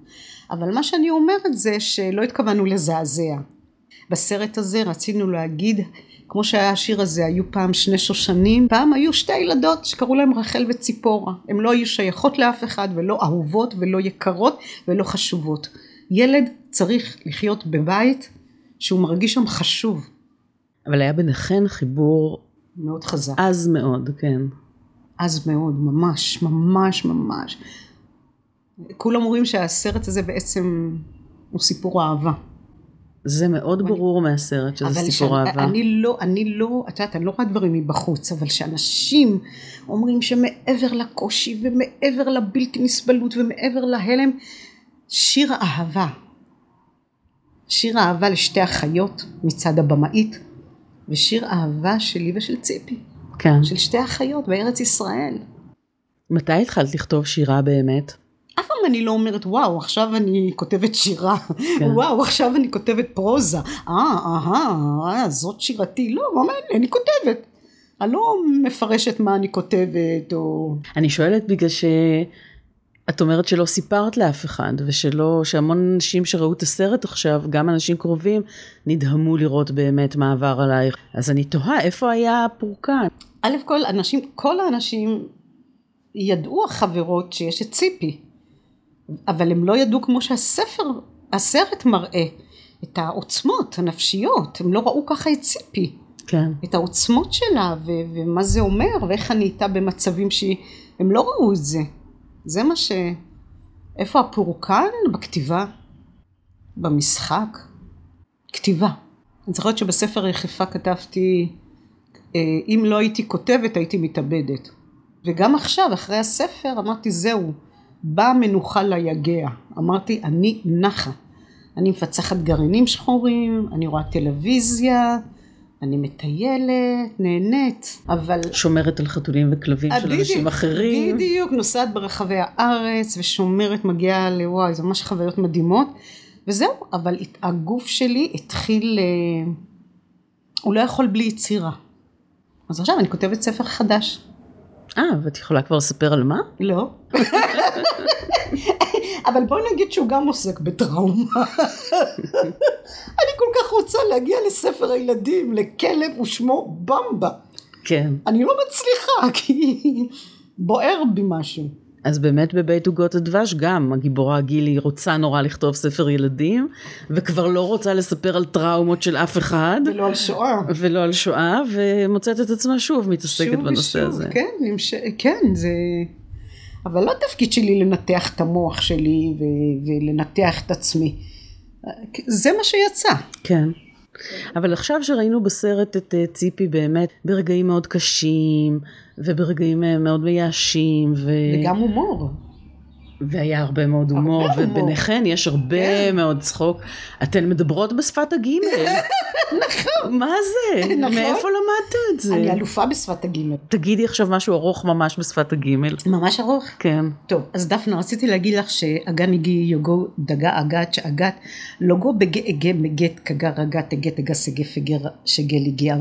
אבל מה שאני אומרת זה שלא התכוונו לזעזע. בסרט הזה רצינו להגיד, כמו שהיה השיר הזה, היו פעם שני שושנים, פעם היו שתי ילדות שקראו להם רחל וציפורה. הן לא היו שייכות לאף אחד ולא אהובות ולא יקרות ולא חשובות. ילד צריך לחיות בבית שהוא מרגיש שם חשוב. אבל היה ביניכן חיבור מאוד חזק. עז מאוד, כן. אז מאוד, ממש, ממש, ממש. כולם אומרים שהסרט הזה בעצם הוא סיפור אהבה. זה מאוד ברור מהסרט שזה סיפור שאני- אהבה. אני לא, אני לא, את יודעת, אני לא רואה דברים מבחוץ, אבל שאנשים אומרים שמעבר לקושי ומעבר לבלתי נסבלות ומעבר להלם, שיר אהבה. שיר אהבה לשתי אחיות מצד הבמאית, ושיר אהבה שלי ושל ציפי, כן. של שתי אחיות בארץ ישראל. מתי התחלת לכתוב שירה באמת? אף פעם אני לא אומרת וואו עכשיו אני כותבת שירה, כן. וואו עכשיו אני כותבת פרוזה, אה אהה אה, זאת שירתי, לא מעניין אני כותבת, אני לא מפרשת מה אני כותבת או אני שואלת בגלל שאת אומרת שלא סיפרת לאף אחד, ושלא, שהמון אנשים שראו את הסרט עכשיו, גם אנשים קרובים, נדהמו לראות באמת מה עבר עלייך. אז אני תוהה, איפה היה הפורקן? א' כל אנשים, כל האנשים ידעו החברות שיש את ציפי, אבל הם לא ידעו כמו שהספר, הסרט מראה את העוצמות הנפשיות, הם לא ראו ככה את ציפי. כן. את העוצמות שלה ו- ומה זה אומר ואיך אני איתה במצבים שהם לא ראו את זה. זה מה ש... איפה הפורקן? בכתיבה. במשחק. כתיבה. אני זוכרת שבספר היחפה כתבתי אה, אם לא הייתי כותבת הייתי מתאבדת. וגם עכשיו אחרי הספר אמרתי זהו, באה מנוחה ליגע. אמרתי אני נחה. אני מפצחת גרעינים שחורים, אני רואה טלוויזיה, אני מטיילת, נהנית, אבל... שומרת על חתולים וכלבים של בדיוק, אנשים אחרים. בדיוק, נוסעת ברחבי הארץ ושומרת, מגיעה לוואי, זה ממש חוויות מדהימות. וזהו, אבל הגוף שלי התחיל, אה, הוא לא יכול בלי יצירה. אז עכשיו אני כותבת ספר חדש. אה, ואת יכולה כבר לספר על מה? לא. אבל בואי נגיד שהוא גם עוסק בטראומה. אני כל כך רוצה להגיע לספר הילדים, לכלב ושמו במבה. כן. אני לא מצליחה, כי בוער בי משהו. אז באמת בבית עוגות הדבש גם הגיבורה גילי רוצה נורא לכתוב ספר ילדים וכבר לא רוצה לספר על טראומות של אף אחד ולא על שואה ולא על שואה ומוצאת את עצמה שוב מתעסקת שוב בנושא ושוב, הזה. כן, נמש... כן, זה... אבל לא התפקיד שלי לנתח את המוח שלי ו... ולנתח את עצמי. זה מה שיצא. כן. אבל עכשיו שראינו בסרט את אה, ציפי באמת ברגעים מאוד קשים וברגעים אה, מאוד מייאשים ו... וגם הומור. והיה הרבה מאוד הומור. וביניכן יש הרבה כן. מאוד צחוק. אתן מדברות בשפת הגימל. נכון. מה זה? נכון. מאיפה למדת את זה? אני אלופה בשפת הגימל. תגידי עכשיו משהו ארוך ממש בשפת הגימל. ממש ארוך. כן. טוב, אז דפנה, רציתי להגיד לך שאגן הגיע יוגו דגה אגת שאגת לוגו בגה אגה מגת כגר אגת אגת אגה סגה פגר שגל הגיע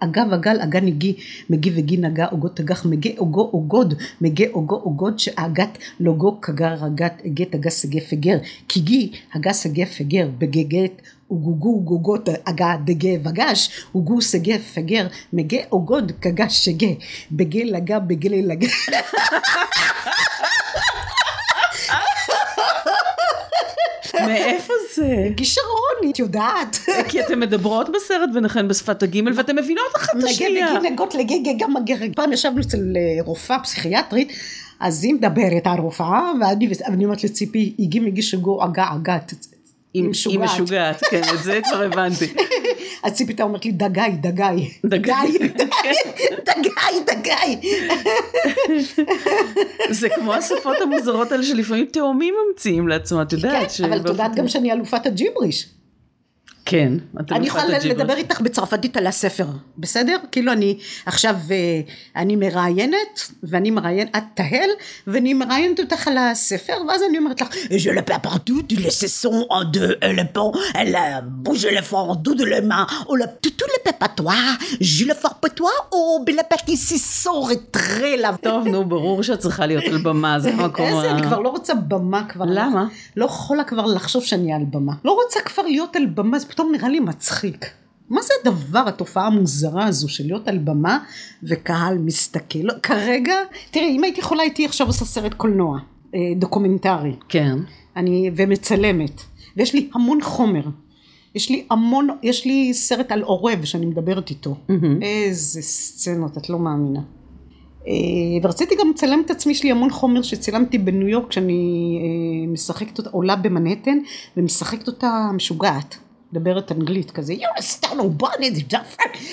אגב אגל אגן הגיע מגי וגי נגה אוגו תגח מגה אוגו אוגוד מגה אוגו אוגוד שאגת לוגו כגר אגת אגת אגה סגה פגר כי גי הגה סגה פגר בגגת וגוגו גוגות אגה דגה וגש וגו סגה פגר מגה אוגוד כגש שגה בגה לגה בגלה לגה מאיפה זה? כישרון, את יודעת. כי אתן מדברות בסרט ביניכן בשפת הגימל ואתן מבינות אחת את נגה השנייה. וגינגות לגגה גם מגר. פעם ישבנו אצל אה, רופאה פסיכיאטרית, אז היא מדברת הרופאה, ואני אומרת לציפי, הגיע מגיש אגת. היא היא היא. משוגעת, כן, את זה כבר הבנתי. אז ציפי הייתה אומרת לי, דגאי, דגאי. דגאי. דגאי, דגאי. זה כמו השפות המוזרות האלה שלפעמים תאומים ממציאים לעצמם, את יודעת. כן, אבל את יודעת גם שאני אלופת הג'יבריש. כן, אני יכולה. לדבר איתך בצרפתית על הספר, בסדר? כאילו אני עכשיו, אה, אני מראיינת, ואני מראיינת, את תהל, ואני מראיינת אותך על הספר, ואז אני אומרת לך, je le perds partout, tu le saisons en deux, et le pont, elle a bougé le fond, tout de le tout le pépatois, je le fort patois, ou le petit sisson retrait là. טוב, נו, ברור שאת צריכה להיות על במה, זה המקום איזה, ה... אני כבר לא רוצה במה כבר. למה? לא יכולה כבר לחשוב שאני על במה. לא רוצה כבר להיות על במה, פתאום נראה לי מצחיק. מה זה הדבר, התופעה המוזרה הזו של להיות על במה וקהל מסתכל? לא, כרגע, תראי, אם הייתי יכולה הייתי עכשיו עושה סרט קולנוע, אה, דוקומנטרי, כן. אני, ומצלמת, ויש לי המון חומר. יש לי המון, יש לי סרט על עורב שאני מדברת איתו. מהמם. איזה סצנות, את לא מאמינה. אה, ורציתי גם לצלם את עצמי, יש לי המון חומר שצילמתי בניו יורק, שאני אה, משחקת אותה, עולה במנהטן, ומשחקת אותה משוגעת. מדברת אנגלית כזה, you're a star of bonnet,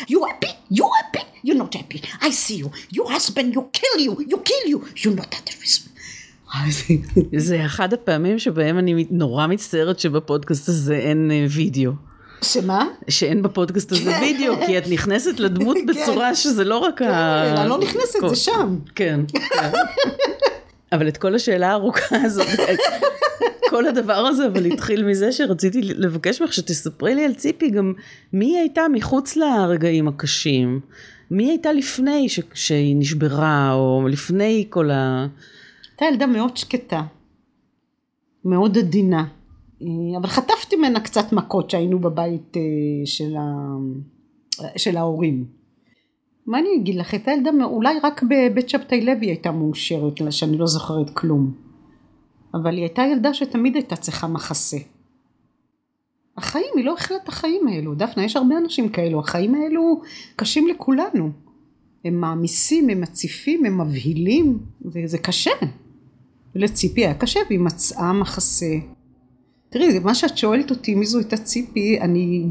you happy, you happy, you're not happy, I see you, your husband, you kill you, you kill you, you're not at the risk. זה אחד הפעמים שבהם אני נורא מצטערת שבפודקאסט הזה אין אה, וידאו. שמה? שאין בפודקאסט הזה וידאו, כי את נכנסת לדמות כן. בצורה שזה לא רק ה... אני לא נכנסת, זה שם. כן, כן. אבל את כל השאלה הארוכה הזאת, כל הדבר הזה, אבל התחיל מזה שרציתי לבקש ממך שתספרי לי על ציפי גם מי היא הייתה מחוץ לרגעים הקשים. מי הייתה לפני ש... שהיא נשברה, או לפני כל ה... הייתה ילדה מאוד שקטה, מאוד עדינה, אה, אבל חטפתי ממנה קצת מכות שהיינו בבית אה, של, ה... של ההורים. מה אני אגיד לך, הייתה ילדה, אולי רק בבית שבתאי לוי הייתה מאושרת, שאני לא זוכרת כלום. אבל היא הייתה ילדה שתמיד הייתה צריכה מחסה. החיים, היא לא הכילה את החיים האלו. דפנה, יש הרבה אנשים כאלו, החיים האלו קשים לכולנו. הם מעמיסים, הם מציפים, הם מבהילים, וזה קשה. ולציפי היה קשה, והיא מצאה מחסה. תראי, מה שאת שואלת אותי, מי זו הייתה ציפי, אני...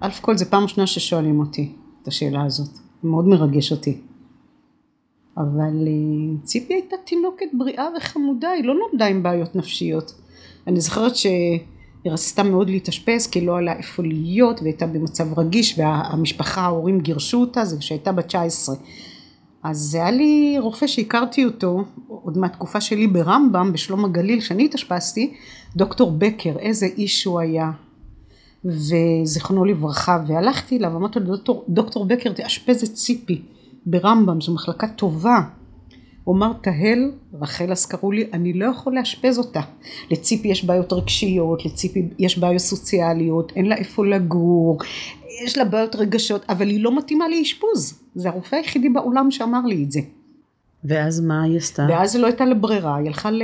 א' כל זה פעם ראשונה ששואלים אותי את השאלה הזאת. מאוד מרגש אותי. אבל אה, ציפי הייתה תינוקת בריאה וחמודה, היא לא נולדה עם בעיות נפשיות. אני זוכרת היא רצתה מאוד להתאשפז כי לא היה איפה להיות והייתה במצב רגיש והמשפחה ההורים גירשו אותה זה כשהייתה בת 19 אז זה היה לי רופא שהכרתי אותו עוד מהתקופה שלי ברמב"ם בשלום הגליל שאני התאשפזתי דוקטור בקר איזה איש הוא היה. וזיכרונו לברכה והלכתי אליו אמרתי לו דוקטור בקר תאשפז את ציפי ברמב"ם זו מחלקה טובה הוא אמר תהל, רחל אז קראו לי, אני לא יכול לאשפז אותה. לציפי יש בעיות רגשיות, לציפי יש בעיות סוציאליות, אין לה איפה לגור, יש לה בעיות רגשות, אבל היא לא מתאימה לאשפוז. זה הרופא היחידי בעולם שאמר לי את זה. ואז מה היא עשתה? ואז לא הייתה לה ברירה, היא הלכה ל...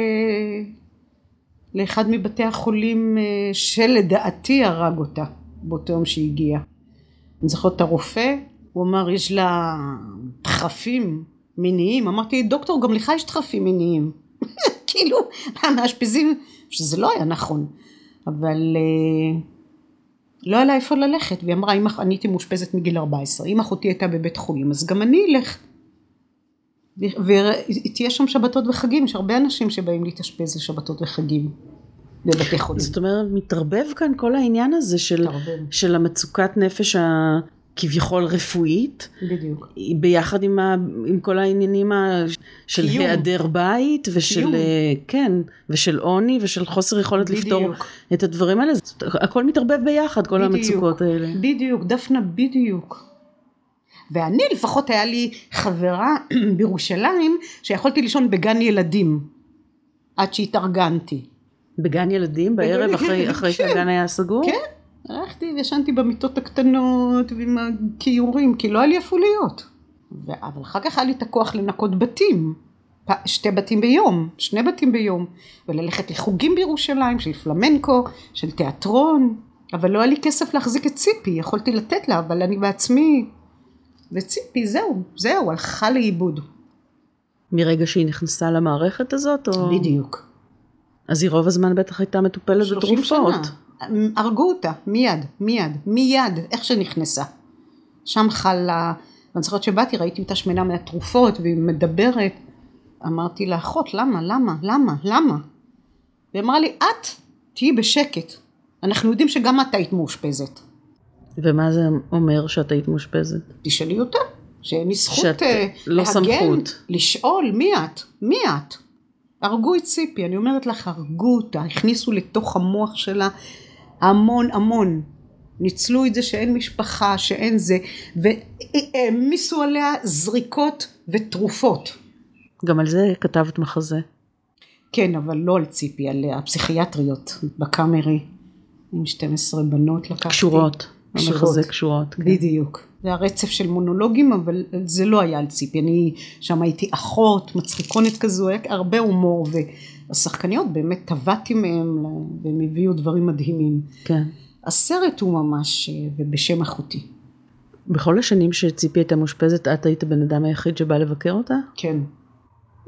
לאחד מבתי החולים אה, שלדעתי הרג אותה באותו יום שהיא הגיעה. אני זוכרת את הרופא, הוא אמר יש לה דחפים מיניים, אמרתי דוקטור גם לך יש דחפים מיניים, כאילו המאשפזים, שזה לא היה נכון, אבל uh, לא היה לה איפה ללכת, והיא אמרה אם אני הייתי מאושפזת מגיל 14, אם אחותי הייתה בבית חולים אז גם אני אלך, ותהיה שם שבתות וחגים, יש הרבה אנשים שבאים להתאשפז לשבתות וחגים. בבתי חולים. זאת אומרת, מתערבב כאן כל העניין הזה של, של המצוקת נפש כביכול רפואית. בדיוק. ביחד עם, ה, עם כל העניינים ה, של קיום. היעדר בית ושל, קיום. כן, ושל עוני ושל חוסר יכולת בדיוק. לפתור את הדברים האלה. הכל מתערבב ביחד, כל בדיוק. המצוקות האלה. בדיוק, דפנה, בדיוק. ואני לפחות היה לי חברה בירושלים שיכולתי לישון בגן ילדים עד שהתארגנתי. בגן ילדים בערב אחרי, אחרי כן. שהגן היה סגור? כן. הלכתי וישנתי במיטות הקטנות ועם הכיורים, כי לא היה לי איפה להיות. אבל אחר כך היה לי את הכוח לנקות בתים, שתי בתים ביום, שני בתים ביום, וללכת לחוגים בירושלים של פלמנקו, של תיאטרון, אבל לא היה לי כסף להחזיק את ציפי, יכולתי לתת לה, אבל אני בעצמי, וציפי זהו, זהו, הלכה לאיבוד. מרגע שהיא נכנסה למערכת הזאת? או... בדיוק. אז היא רוב הזמן בטח הייתה מטופלת בתרופות. 30 שנה. הרגו אותה מיד, מיד, מיד, איך שנכנסה. שם חלה, ואני זוכרת שבאתי, ראיתי אותה שמנה מהתרופות, והיא מדברת. אמרתי לאחות, למה, למה, למה, למה? והיא אמרה לי, את תהיי בשקט. אנחנו יודעים שגם את היית מאושפזת. ומה זה אומר שאת היית מאושפזת? תשאלי אותה, שאין לי זכות שאת אה, לא להגן, סמכות. לשאול, מי את? מי את? הרגו את ציפי, אני אומרת לך, הרגו אותה, הכניסו לתוך המוח שלה המון המון. ניצלו את זה שאין משפחה, שאין זה, והעמיסו עליה זריקות ותרופות. גם על זה כתבת מחזה. כן, אבל לא על ציפי, על הפסיכיאטריות בקאמרי, עם 12 בנות לקחתי. קשורות. המחזה קשורות. כן. בדיוק. זה הרצף של מונולוגים, אבל זה לא היה על ציפי. אני שם הייתי אחות, מצחיקונת כזו, היה הרבה הומור, והשחקניות באמת טבעתי מהם, והם הביאו דברים מדהימים. כן. הסרט הוא ממש, ובשם אחותי. בכל השנים שציפי הייתה מאושפזת, את היית הבן אדם היחיד שבא לבקר אותה? כן.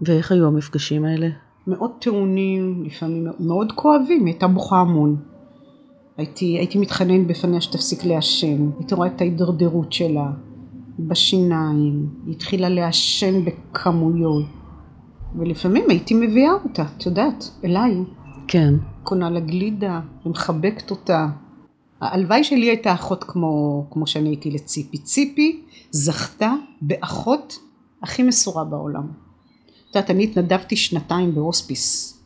ואיך היו המפגשים האלה? מאוד טעונים, לפעמים מאוד כואבים, היא הייתה בוכה המון. הייתי, הייתי מתחנן בפניה שתפסיק לעשן, הייתי רואה את ההידרדרות שלה בשיניים, היא התחילה לעשן בכמויות, ולפעמים הייתי מביאה אותה, את יודעת, אליי. כן. קונה לה גלידה, ומחבקת אותה. הלוואי שלי הייתה אחות כמו, כמו שאני הייתי לציפי. ציפי זכתה באחות הכי מסורה בעולם. את יודעת, אני התנדבתי שנתיים בהוספיס,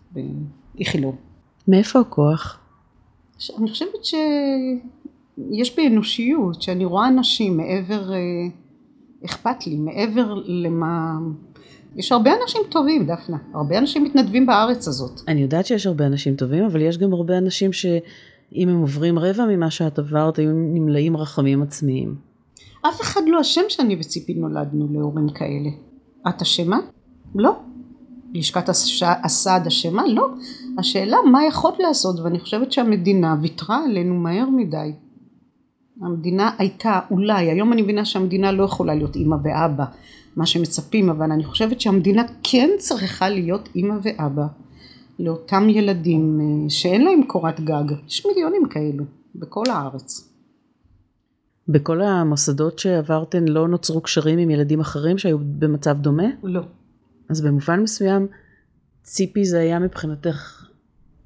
באיכילוב. מאיפה הכוח? אני חושבת שיש בי אנושיות, שאני רואה אנשים מעבר, אה, אכפת לי, מעבר למה... יש הרבה אנשים טובים, דפנה. הרבה אנשים מתנדבים בארץ הזאת. אני יודעת שיש הרבה אנשים טובים, אבל יש גם הרבה אנשים שאם הם עוברים רבע ממה שאת עברת, היו נמלאים רחמים עצמיים. אף אחד לא אשם שאני וציפי נולדנו להורים כאלה. את אשמה? לא. לשכת הסעד אשמה? לא. השאלה מה יכולת לעשות, ואני חושבת שהמדינה ויתרה עלינו מהר מדי. המדינה הייתה, אולי, היום אני מבינה שהמדינה לא יכולה להיות אימא ואבא, מה שמצפים, אבל אני חושבת שהמדינה כן צריכה להיות אימא ואבא לאותם ילדים אה, שאין להם קורת גג. יש מיליונים כאלו בכל הארץ. בכל המוסדות שעברתן לא נוצרו קשרים עם ילדים אחרים שהיו במצב דומה? לא. אז במובן מסוים ציפי זה היה מבחינתך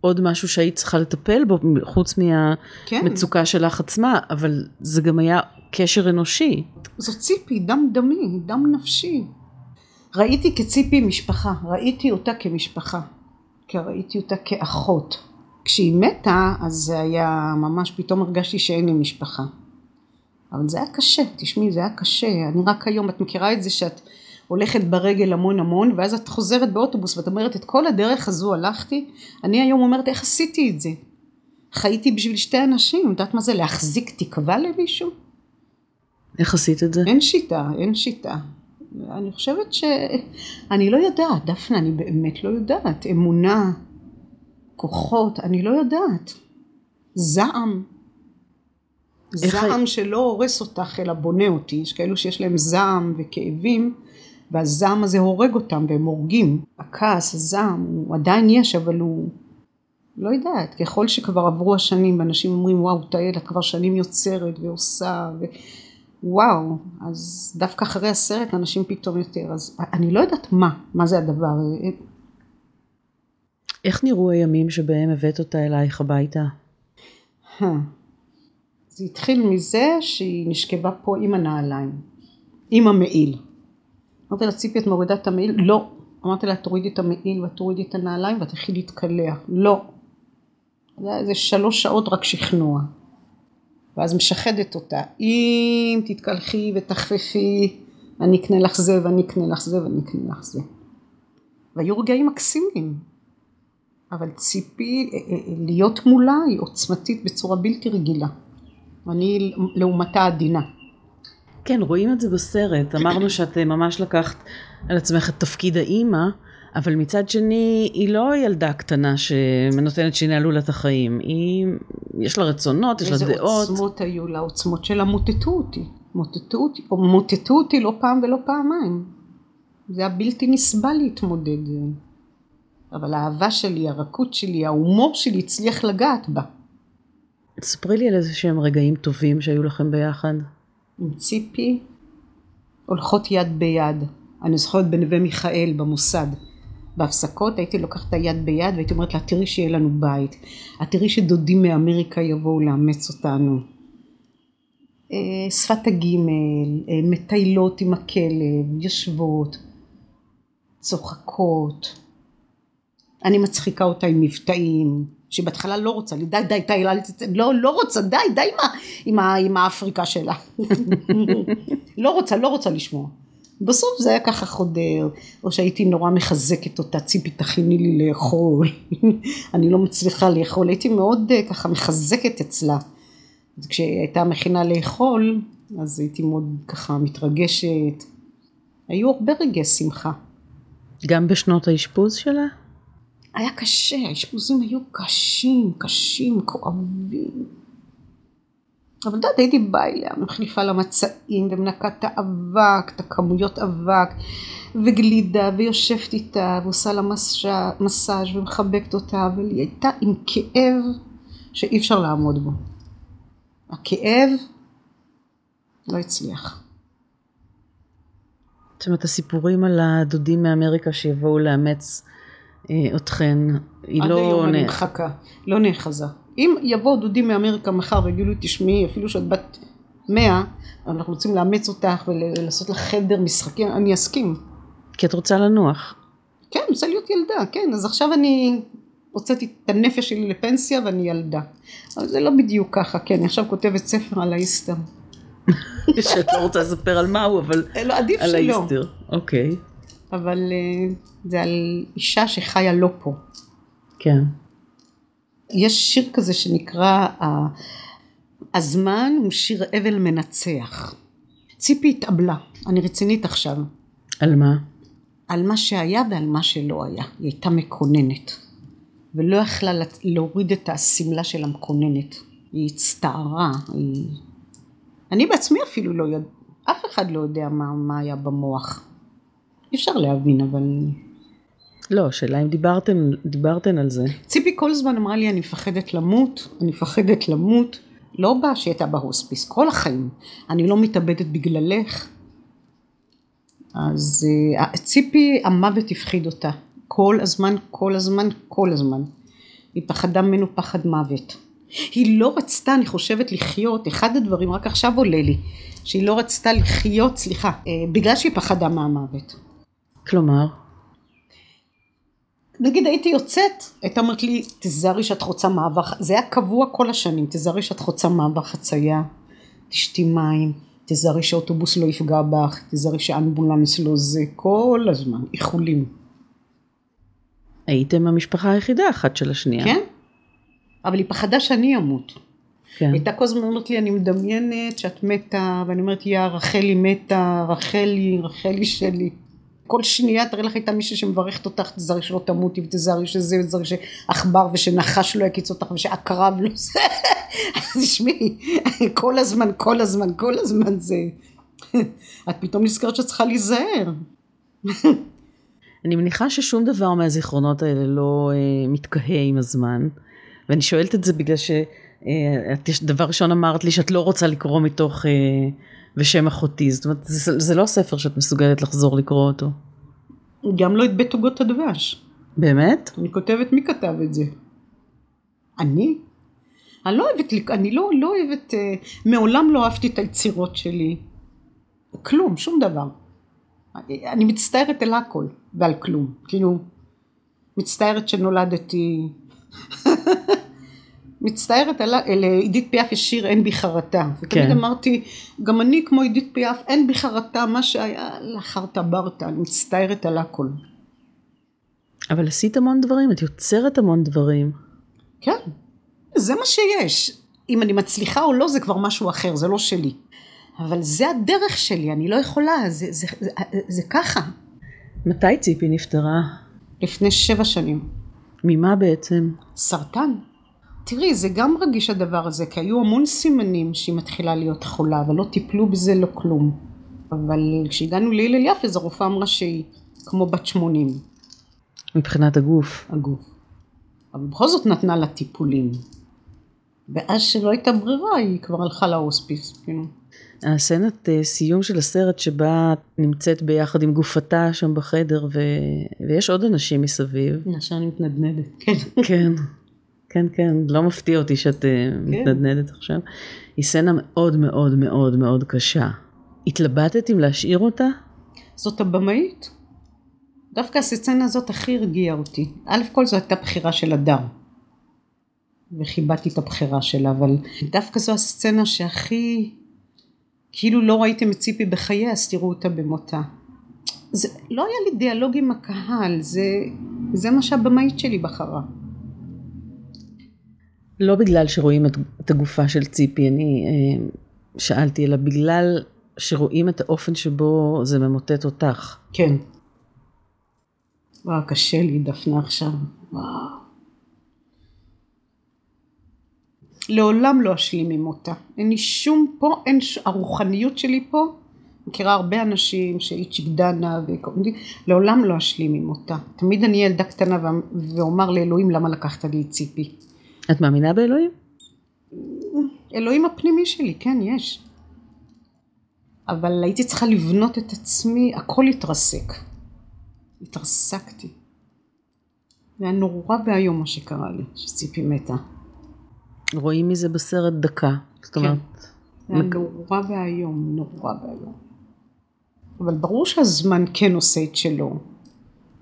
עוד משהו שהיית צריכה לטפל בו, חוץ כן. מהמצוקה שלך עצמה, אבל זה גם היה קשר אנושי. זו ציפי, דם דמי, דם נפשי. ראיתי כציפי משפחה, ראיתי אותה כמשפחה, כי ראיתי אותה כאחות. כשהיא מתה, אז זה היה ממש, פתאום הרגשתי שאין לי משפחה. אבל זה היה קשה, תשמעי, זה היה קשה. אני רק היום, את מכירה את זה שאת הולכת ברגל המון המון, ואז את חוזרת באוטובוס ואת אומרת, את כל הדרך הזו הלכתי, אני היום אומרת, איך עשיתי את זה? חייתי בשביל שתי אנשים, יודעת מה זה להחזיק תקווה למישהו? איך עשית את זה? אין שיטה, אין שיטה. אני חושבת ש... אני לא יודעת, דפנה, אני באמת לא יודעת. אמונה, כוחות, אני לא יודעת. זעם. זעם הי- שלא הורס אותך אלא בונה אותי. יש כאלו שיש להם זעם וכאבים, והזעם הזה הורג אותם והם הורגים. הכעס, הזעם, הוא עדיין יש, אבל הוא... לא יודעת, ככל שכבר עברו השנים ואנשים אומרים וואו את כבר שנים יוצרת ועושה ו... וואו, אז דווקא אחרי הסרט אנשים פתאום יותר, אז אני לא יודעת מה, מה זה הדבר, איך נראו הימים שבהם הבאת אותה אלייך הביתה? זה התחיל מזה שהיא נשכבה פה עם הנעליים, עם המעיל. אמרתי לה ציפי את מורידה את המעיל? לא. אמרתי לה תורידי את המעיל ואת תורידי את הנעליים ואת תתחילי להתקלח. לא. זה היה איזה שלוש שעות רק שכנוע. ואז משחדת אותה, אם תתקלחי ותחפפי, אני אקנה לך זה ואני אקנה לך זה ואני אקנה לך זה. והיו רגעים מקסימים. אבל ציפי, אה, אה, להיות מולה היא עוצמתית בצורה בלתי רגילה. אני לעומתה עדינה. כן, רואים את זה בסרט. אמרנו שאת אה, ממש לקחת על עצמך את תפקיד האימא, אבל מצד שני, היא לא ילדה קטנה שנותנת שינהלו לה את החיים. היא, יש לה רצונות, יש לה איזה דעות. עוצמות היו לה, עוצמות שלה מוטטו אותי. מוטטו אותי, או מוטטו אותי לא פעם ולא פעמיים. זה היה בלתי נסבל להתמודד. אבל האהבה שלי, הרכות שלי, ההומור שלי הצליח לגעת בה. ספרי לי על איזה שהם רגעים טובים שהיו לכם ביחד. עם ציפי הולכות יד ביד. אני זוכרת בנווה מיכאל במוסד. בהפסקות הייתי לוקחת את היד ביד והייתי אומרת לה תראי שיהיה לנו בית. את תראי שדודים מאמריקה יבואו לאמץ אותנו. אה, שפת הגימל, אה, מטיילות עם הכלב, יושבות, צוחקות. אני מצחיקה אותה עם מבטאים, שבהתחלה לא רוצה די די די, לא, לא רוצה, די די עם, עם, עם האפריקה שלה. לא רוצה, לא רוצה לשמוע. בסוף זה היה ככה חודר, או שהייתי נורא מחזקת אותה, ציפי תכיני לי לאכול, אני לא מצליחה לאכול, הייתי מאוד אה, ככה מחזקת אצלה. אז כשהיא הייתה מכינה לאכול, אז הייתי מאוד ככה מתרגשת. היו הרבה רגעי שמחה. גם בשנות האשפוז שלה? היה קשה, האשפוזים היו קשים, קשים, כואבים. אבל יודעת, הייתי באה אליה, מחליפה לה מצעים, ומנקה את האבק, את הכמויות אבק, וגלידה, ויושבת איתה, ועושה לה מסאז' ומחבקת אותה, אבל היא הייתה עם כאב שאי אפשר לעמוד בו. הכאב לא הצליח. זאת אומרת, הסיפורים על הדודים מאמריקה שיבואו לאמץ אתכן, היא עד לא... היום אני מחכה, לא נאחזה. אם יבואו דודים מאמריקה מחר ויגידו לי, תשמעי, אפילו שאת בת מאה, אנחנו רוצים לאמץ אותך ולעשות לך חדר משחקים, אני אסכים. כי את רוצה לנוח. כן, רוצה להיות ילדה, כן, אז עכשיו אני הוצאתי את הנפש שלי לפנסיה ואני ילדה. אבל זה לא בדיוק ככה, כן, אני עכשיו כותבת ספר על האיסטר. שאת לא רוצה לספר על מהו, אבל אה, לא, עדיף על. האיסטר. אוקיי. אבל אה, זה על אישה שחיה לא פה. כן. יש שיר כזה שנקרא הזמן הוא שיר אבל מנצח. ציפי התאבלה, אני רצינית עכשיו, על מה? על מה שהיה ועל מה שלא היה. היא הייתה מקוננת, ולא יכלה להוריד את השמלה של המקוננת. היא הצטערה, היא... אני בעצמי אפילו לא יודע, אף אחד לא יודע מה, מה היה במוח. אי אפשר להבין, אבל... לא, שאלה אם דיברתן, דיברתן על זה. ציפי כל הזמן אמרה לי, אני מפחדת למות, אני מפחדת למות. לא בא שהיא הייתה בהוספיס, כל החיים. אני לא מתאבדת בגללך. אז אה, ציפי, המוות הפחיד אותה. כל הזמן, כל הזמן, כל הזמן. היא פחדה ממנו פחד מוות. היא לא רצתה, אני חושבת, לחיות, אחד הדברים, רק עכשיו עולה לי, שהיא לא רצתה לחיות, סליחה, אה, בגלל שהיא פחדה מהמוות. כלומר? נגיד הייתי יוצאת, הייתה אומרת לי, תזהרי שאת חוצה מעבר, זה היה קבוע כל השנים, תזהרי שאת חוצה מעבר חצייה, תשתי מים, תזהרי שאוטובוס לא יפגע בך, תזהרי שאמבולנס לא זה, כל הזמן, איחולים. הייתם המשפחה היחידה אחת של השנייה. כן? אבל היא פחדה שאני אמות. כן. הייתה כל הזמן אומרת לי, אני מדמיינת שאת מתה, ואני אומרת, יא, רחלי מתה, רחלי, רחלי שלי. כל שנייה תראי לך הייתה מישהי שמברכת אותך, תזהרי שלא תמותי, ותזהרי שזה, ותזהרי שעכבר ושנחש לא יקיץ אותך, ושעקרב לא זה. אז תשמעי, כל הזמן, כל הזמן, כל הזמן זה... את פתאום נזכרת שאת צריכה להיזהר. אני מניחה ששום דבר מהזיכרונות האלה לא אה, מתקהה עם הזמן, ואני שואלת את זה בגלל שאת אה, דבר ראשון אמרת לי שאת לא רוצה לקרוא מתוך אה, ושם אחותי, זאת אומרת זה, זה לא ספר שאת מסוגלת לחזור לקרוא אותו. גם לא את בית עוגות הדבש. באמת? אני כותבת מי כתב את זה. אני? אני לא אוהבת, אני לא, לא אוהבת, אה, מעולם לא אהבתי את היצירות שלי. כלום, שום דבר. אני מצטערת על הכל ועל כלום. כאילו, מצטערת שנולדתי, מצטערת לעידית פיאף יש שיר אין בי חרטה. ותמיד כן. אמרתי, גם אני כמו עידית פיאף, אין בי חרטה, מה שהיה לחרטה ברטה, אני מצטערת על הכל. אבל עשית המון דברים, את יוצרת המון דברים. כן, זה מה שיש. אם אני מצליחה או לא זה כבר משהו אחר, זה לא שלי. אבל זה הדרך שלי, אני לא יכולה, זה, זה, זה, זה ככה. מתי ציפי נפטרה? לפני שבע שנים. ממה בעצם? סרטן. תראי, זה גם רגיש הדבר הזה, כי היו המון סימנים שהיא מתחילה להיות חולה, אבל לא טיפלו בזה לא כלום. אבל כשהגענו להלל יפה, אז הרופאה אמרה שהיא כמו בת 80, מבחינת הגוף. הגוף. אבל בכל זאת נתנה לה טיפולים. ואז שלא הייתה ברירה, היא כבר הלכה להוספיס, כאילו. הסצנת אה, סיום של הסרט שבה את נמצאת ביחד עם גופתה שם בחדר ו... ויש עוד אנשים מסביב. אני מתנדנדת, כן. כן, כן, כן, לא מפתיע אותי שאת אה, מתנדנדת עכשיו. היא סצנה מאוד מאוד מאוד מאוד קשה. התלבטת אם להשאיר אותה? זאת הבמאית. דווקא הסצנה הזאת הכי הרגיעה אותי. א' כל זו הייתה בחירה של הדר. וכיבדתי את הבחירה שלה, אבל דווקא זו הסצנה שהכי, כאילו לא ראיתם את ציפי בחייה, אז תראו אותה במותה. זה, לא היה לי דיאלוג עם הקהל, זה, זה מה שהבמאית שלי בחרה. לא בגלל שרואים את, את הגופה של ציפי, אני אה, שאלתי, אלא בגלל שרואים את האופן שבו זה ממוטט אותך. כן. וואו, קשה לי דפנה עכשיו. וואו. לעולם לא אשלים עם מותה. אין לי שום פה, אין, ש... הרוחניות שלי פה, מכירה הרבה אנשים שאיצ'יק דנה וקוראים לעולם לא אשלים עם מותה. תמיד אני ילדה קטנה. ואומר לאלוהים למה לקחת לי את ציפי. את מאמינה באלוהים? אלוהים הפנימי שלי, כן, יש. אבל הייתי צריכה לבנות את עצמי, הכל התרסק. התרסקתי. זה היה נורא ואיום מה שקרה לי, שציפי מתה. רואים מזה בסרט דקה. זאת כן. אומרת, זה היה נורא ואיום, נורא ואיום. אבל ברור שהזמן כן עושה את שלו,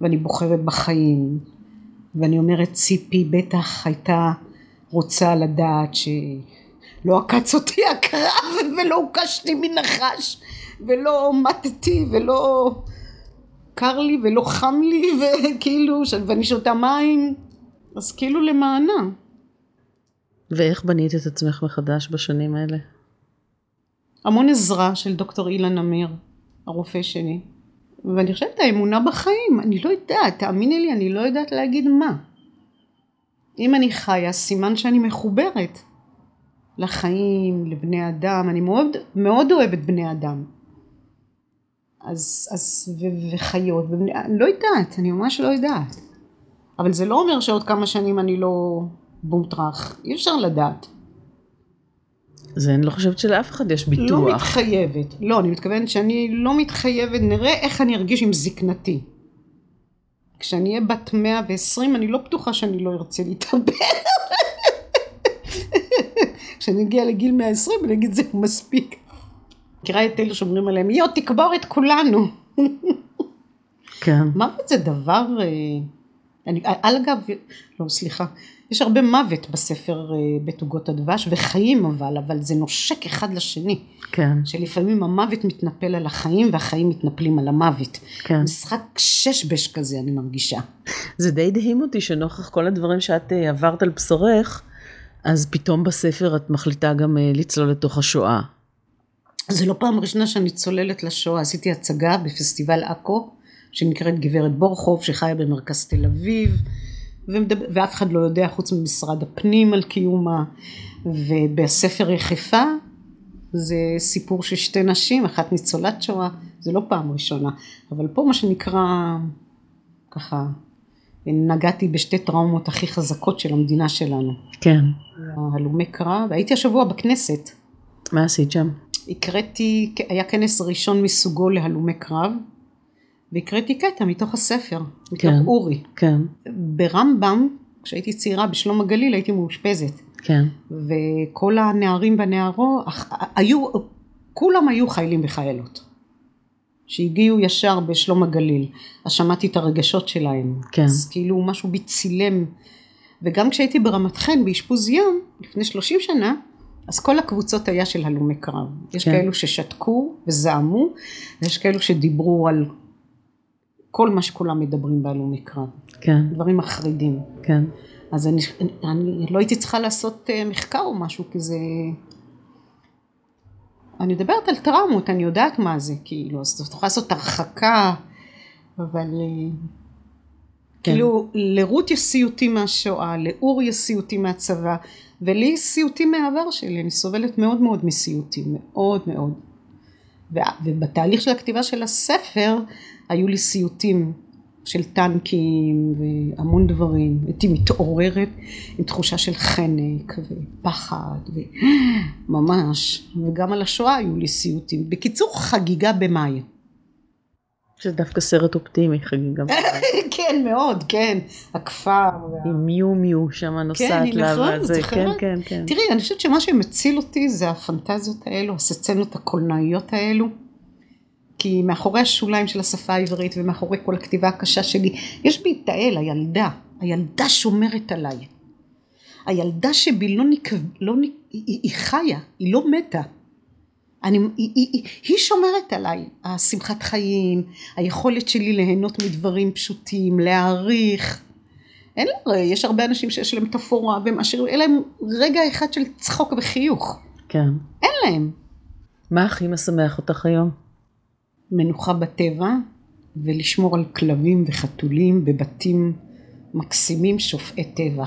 ואני בוחרת בחיים, ואני אומרת ציפי בטח הייתה רוצה לדעת שלא עקץ אותי הקרב ולא הוקשתי מנחש ולא מתתי ולא קר לי ולא חם לי וכאילו ש- ואני שותה מים אז כאילו למענה. ואיך בנית את עצמך מחדש בשנים האלה? המון עזרה של דוקטור אילן אמיר הרופא שלי. ואני חושבת האמונה בחיים אני לא יודעת תאמיני לי אני לא יודעת להגיד מה אם אני חיה סימן שאני מחוברת לחיים לבני אדם אני מאוד מאוד אוהבת בני אדם אז, אז ו, וחיות ובני, לא יודעת אני ממש לא יודעת אבל זה לא אומר שעוד כמה שנים אני לא בום טראח אי אפשר לדעת זה אני לא חושבת שלאף אחד יש ביטוח. לא מתחייבת. לא, אני מתכוונת שאני לא מתחייבת, נראה איך אני ארגיש עם זקנתי. כשאני אהיה בת 120 אני לא בטוחה שאני לא ארצה להתאבד. כשאני אגיע לגיל 120 אני אגיד זה מספיק. מכירה את אלה שאומרים עליהם, יו תקבור את כולנו. כן. מוות זה דבר, אה, אני, על אגב, לא סליחה, יש הרבה מוות בספר אה, בית עוגות הדבש וחיים אבל, אבל זה נושק אחד לשני. כן. שלפעמים המוות מתנפל על החיים והחיים מתנפלים על המוות. כן. משחק שש-בש כזה אני מרגישה. זה די הדהים אותי שנוכח כל הדברים שאת אה, עברת על בשרך, אז פתאום בספר את מחליטה גם אה, לצלול לתוך השואה. זה לא פעם ראשונה שאני צוללת לשואה, עשיתי הצגה בפסטיבל עכו, שנקראת גברת בורחוב, שחיה במרכז תל אביב, ומדבר, ואף אחד לא יודע חוץ ממשרד הפנים על קיומה, ובספר יחפה זה סיפור של שתי נשים, אחת ניצולת שואה, זה לא פעם ראשונה, אבל פה מה שנקרא, ככה, נגעתי בשתי טראומות הכי חזקות של המדינה שלנו. כן. הלומי קרב, הייתי השבוע בכנסת. מה עשית שם? הקראתי, היה כנס ראשון מסוגו להלומי קרב, והקראתי קטע מתוך הספר, מתוך כן. אורי. כן. ברמב"ם, כשהייתי צעירה בשלום הגליל הייתי מאושפזת, כן. וכל הנערים והנערות, היו, כולם היו חיילים וחיילות, שהגיעו ישר בשלום הגליל, אז שמעתי את הרגשות שלהם, כן. אז כאילו משהו בי צילם, וגם כשהייתי ברמת חן באשפוז יום, לפני 30 שנה, אז כל הקבוצות היה של הלומי קרב. יש כן. כאלו ששתקו וזעמו, ויש כאלו שדיברו על כל מה שכולם מדברים בהלומי קרב. כן. דברים מחרידים. כן. אז אני, אני לא הייתי צריכה לעשות אה, מחקר או משהו, כי זה... אני מדברת על טראומות, אני יודעת מה זה, כאילו, אז את יכולה לעשות הרחקה, אבל... אה, כן. כאילו, לרות יש סיוטים מהשואה, לאור יש סיוטים מהצבא, ולי יש סיוטים מהעבר שלי, אני סובלת מאוד מאוד מסיוטים, מאוד מאוד. ובתהליך של הכתיבה של הספר, היו לי סיוטים של טנקים והמון דברים. הייתי מתעוררת עם תחושה של חנק ופחד, ממש. וגם על השואה היו לי סיוטים. בקיצור, חגיגה במאי. שזה דווקא סרט אופטימי, חגיגה. כן, מאוד, כן. הכפר. עם מיו מיו שם נוסעת היא לה, נכון, וזה- זוכרת? כן, כן, כן. תראי, אני חושבת שמה שמציל אותי זה הפנטזיות האלו, הסצנות הקולנועיות האלו. כי מאחורי השוליים של השפה העברית ומאחורי כל הכתיבה הקשה שלי, יש בי את האל, הילדה. הילדה שומרת עליי. הילדה שבי לא נק... לא נק... היא, היא חיה, היא לא מתה. אני, היא, היא, היא, שומרת עליי, השמחת חיים, היכולת שלי ליהנות מדברים פשוטים, להעריך. אין לה, יש הרבה אנשים שיש להם תפאורה והם עשירים, אין להם רגע אחד של צחוק וחיוך. כן. אין להם. מה הכי משמח אותך היום? מנוחה בטבע ולשמור על כלבים וחתולים בבתים מקסימים שופעי טבע.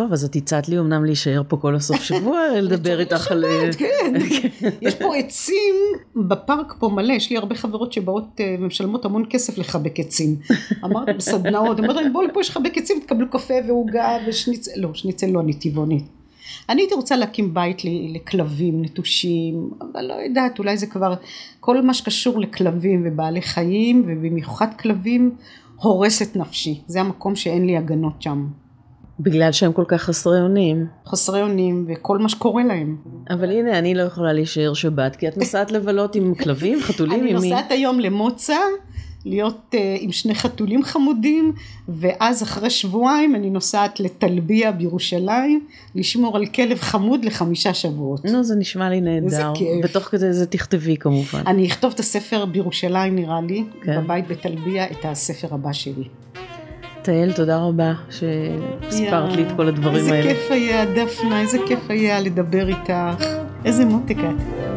טוב, אז את הצעת לי אמנם להישאר פה כל הסוף שבוע, לדבר איתך על... באמת, כן. יש פה עצים בפארק פה מלא, יש לי הרבה חברות שבאות אה, ומשלמות המון כסף לחבק עצים. אמרתי בסדנאות, אמרתי להם בואו לפה יש לחבק עצים, תקבלו קפה ועוגה ושניצל, לא, שניצל לא, אני טבעונית. אני הייתי רוצה להקים בית לכלבים נטושים, אבל לא יודעת, אולי זה כבר, כל מה שקשור לכלבים ובעלי חיים, ובמיוחד כלבים, הורס את נפשי. זה המקום שאין לי הגנות שם. בגלל שהם כל כך חסרי אונים. חסרי אונים וכל מה שקורה להם. אבל הנה, אני לא יכולה להישאר שבת, כי את נוסעת לבלות עם כלבים, חתולים, אני עם מי? נוסעת היום למוצא, להיות uh, עם שני חתולים חמודים, ואז אחרי שבועיים אני נוסעת לטלביה בירושלים, לשמור על כלב חמוד לחמישה שבועות. נו, זה נשמע לי נהדר. איזה כיף. בתוך כזה זה תכתבי כמובן. אני אכתוב את הספר בירושלים נראה לי, כן. בבית בטלביה, את הספר הבא שלי. תהל, תודה רבה שסיפרת לי את כל הדברים איזה האלה. איזה כיף היה, דפנה, איזה כיף היה לדבר איתך. איזה מותק את.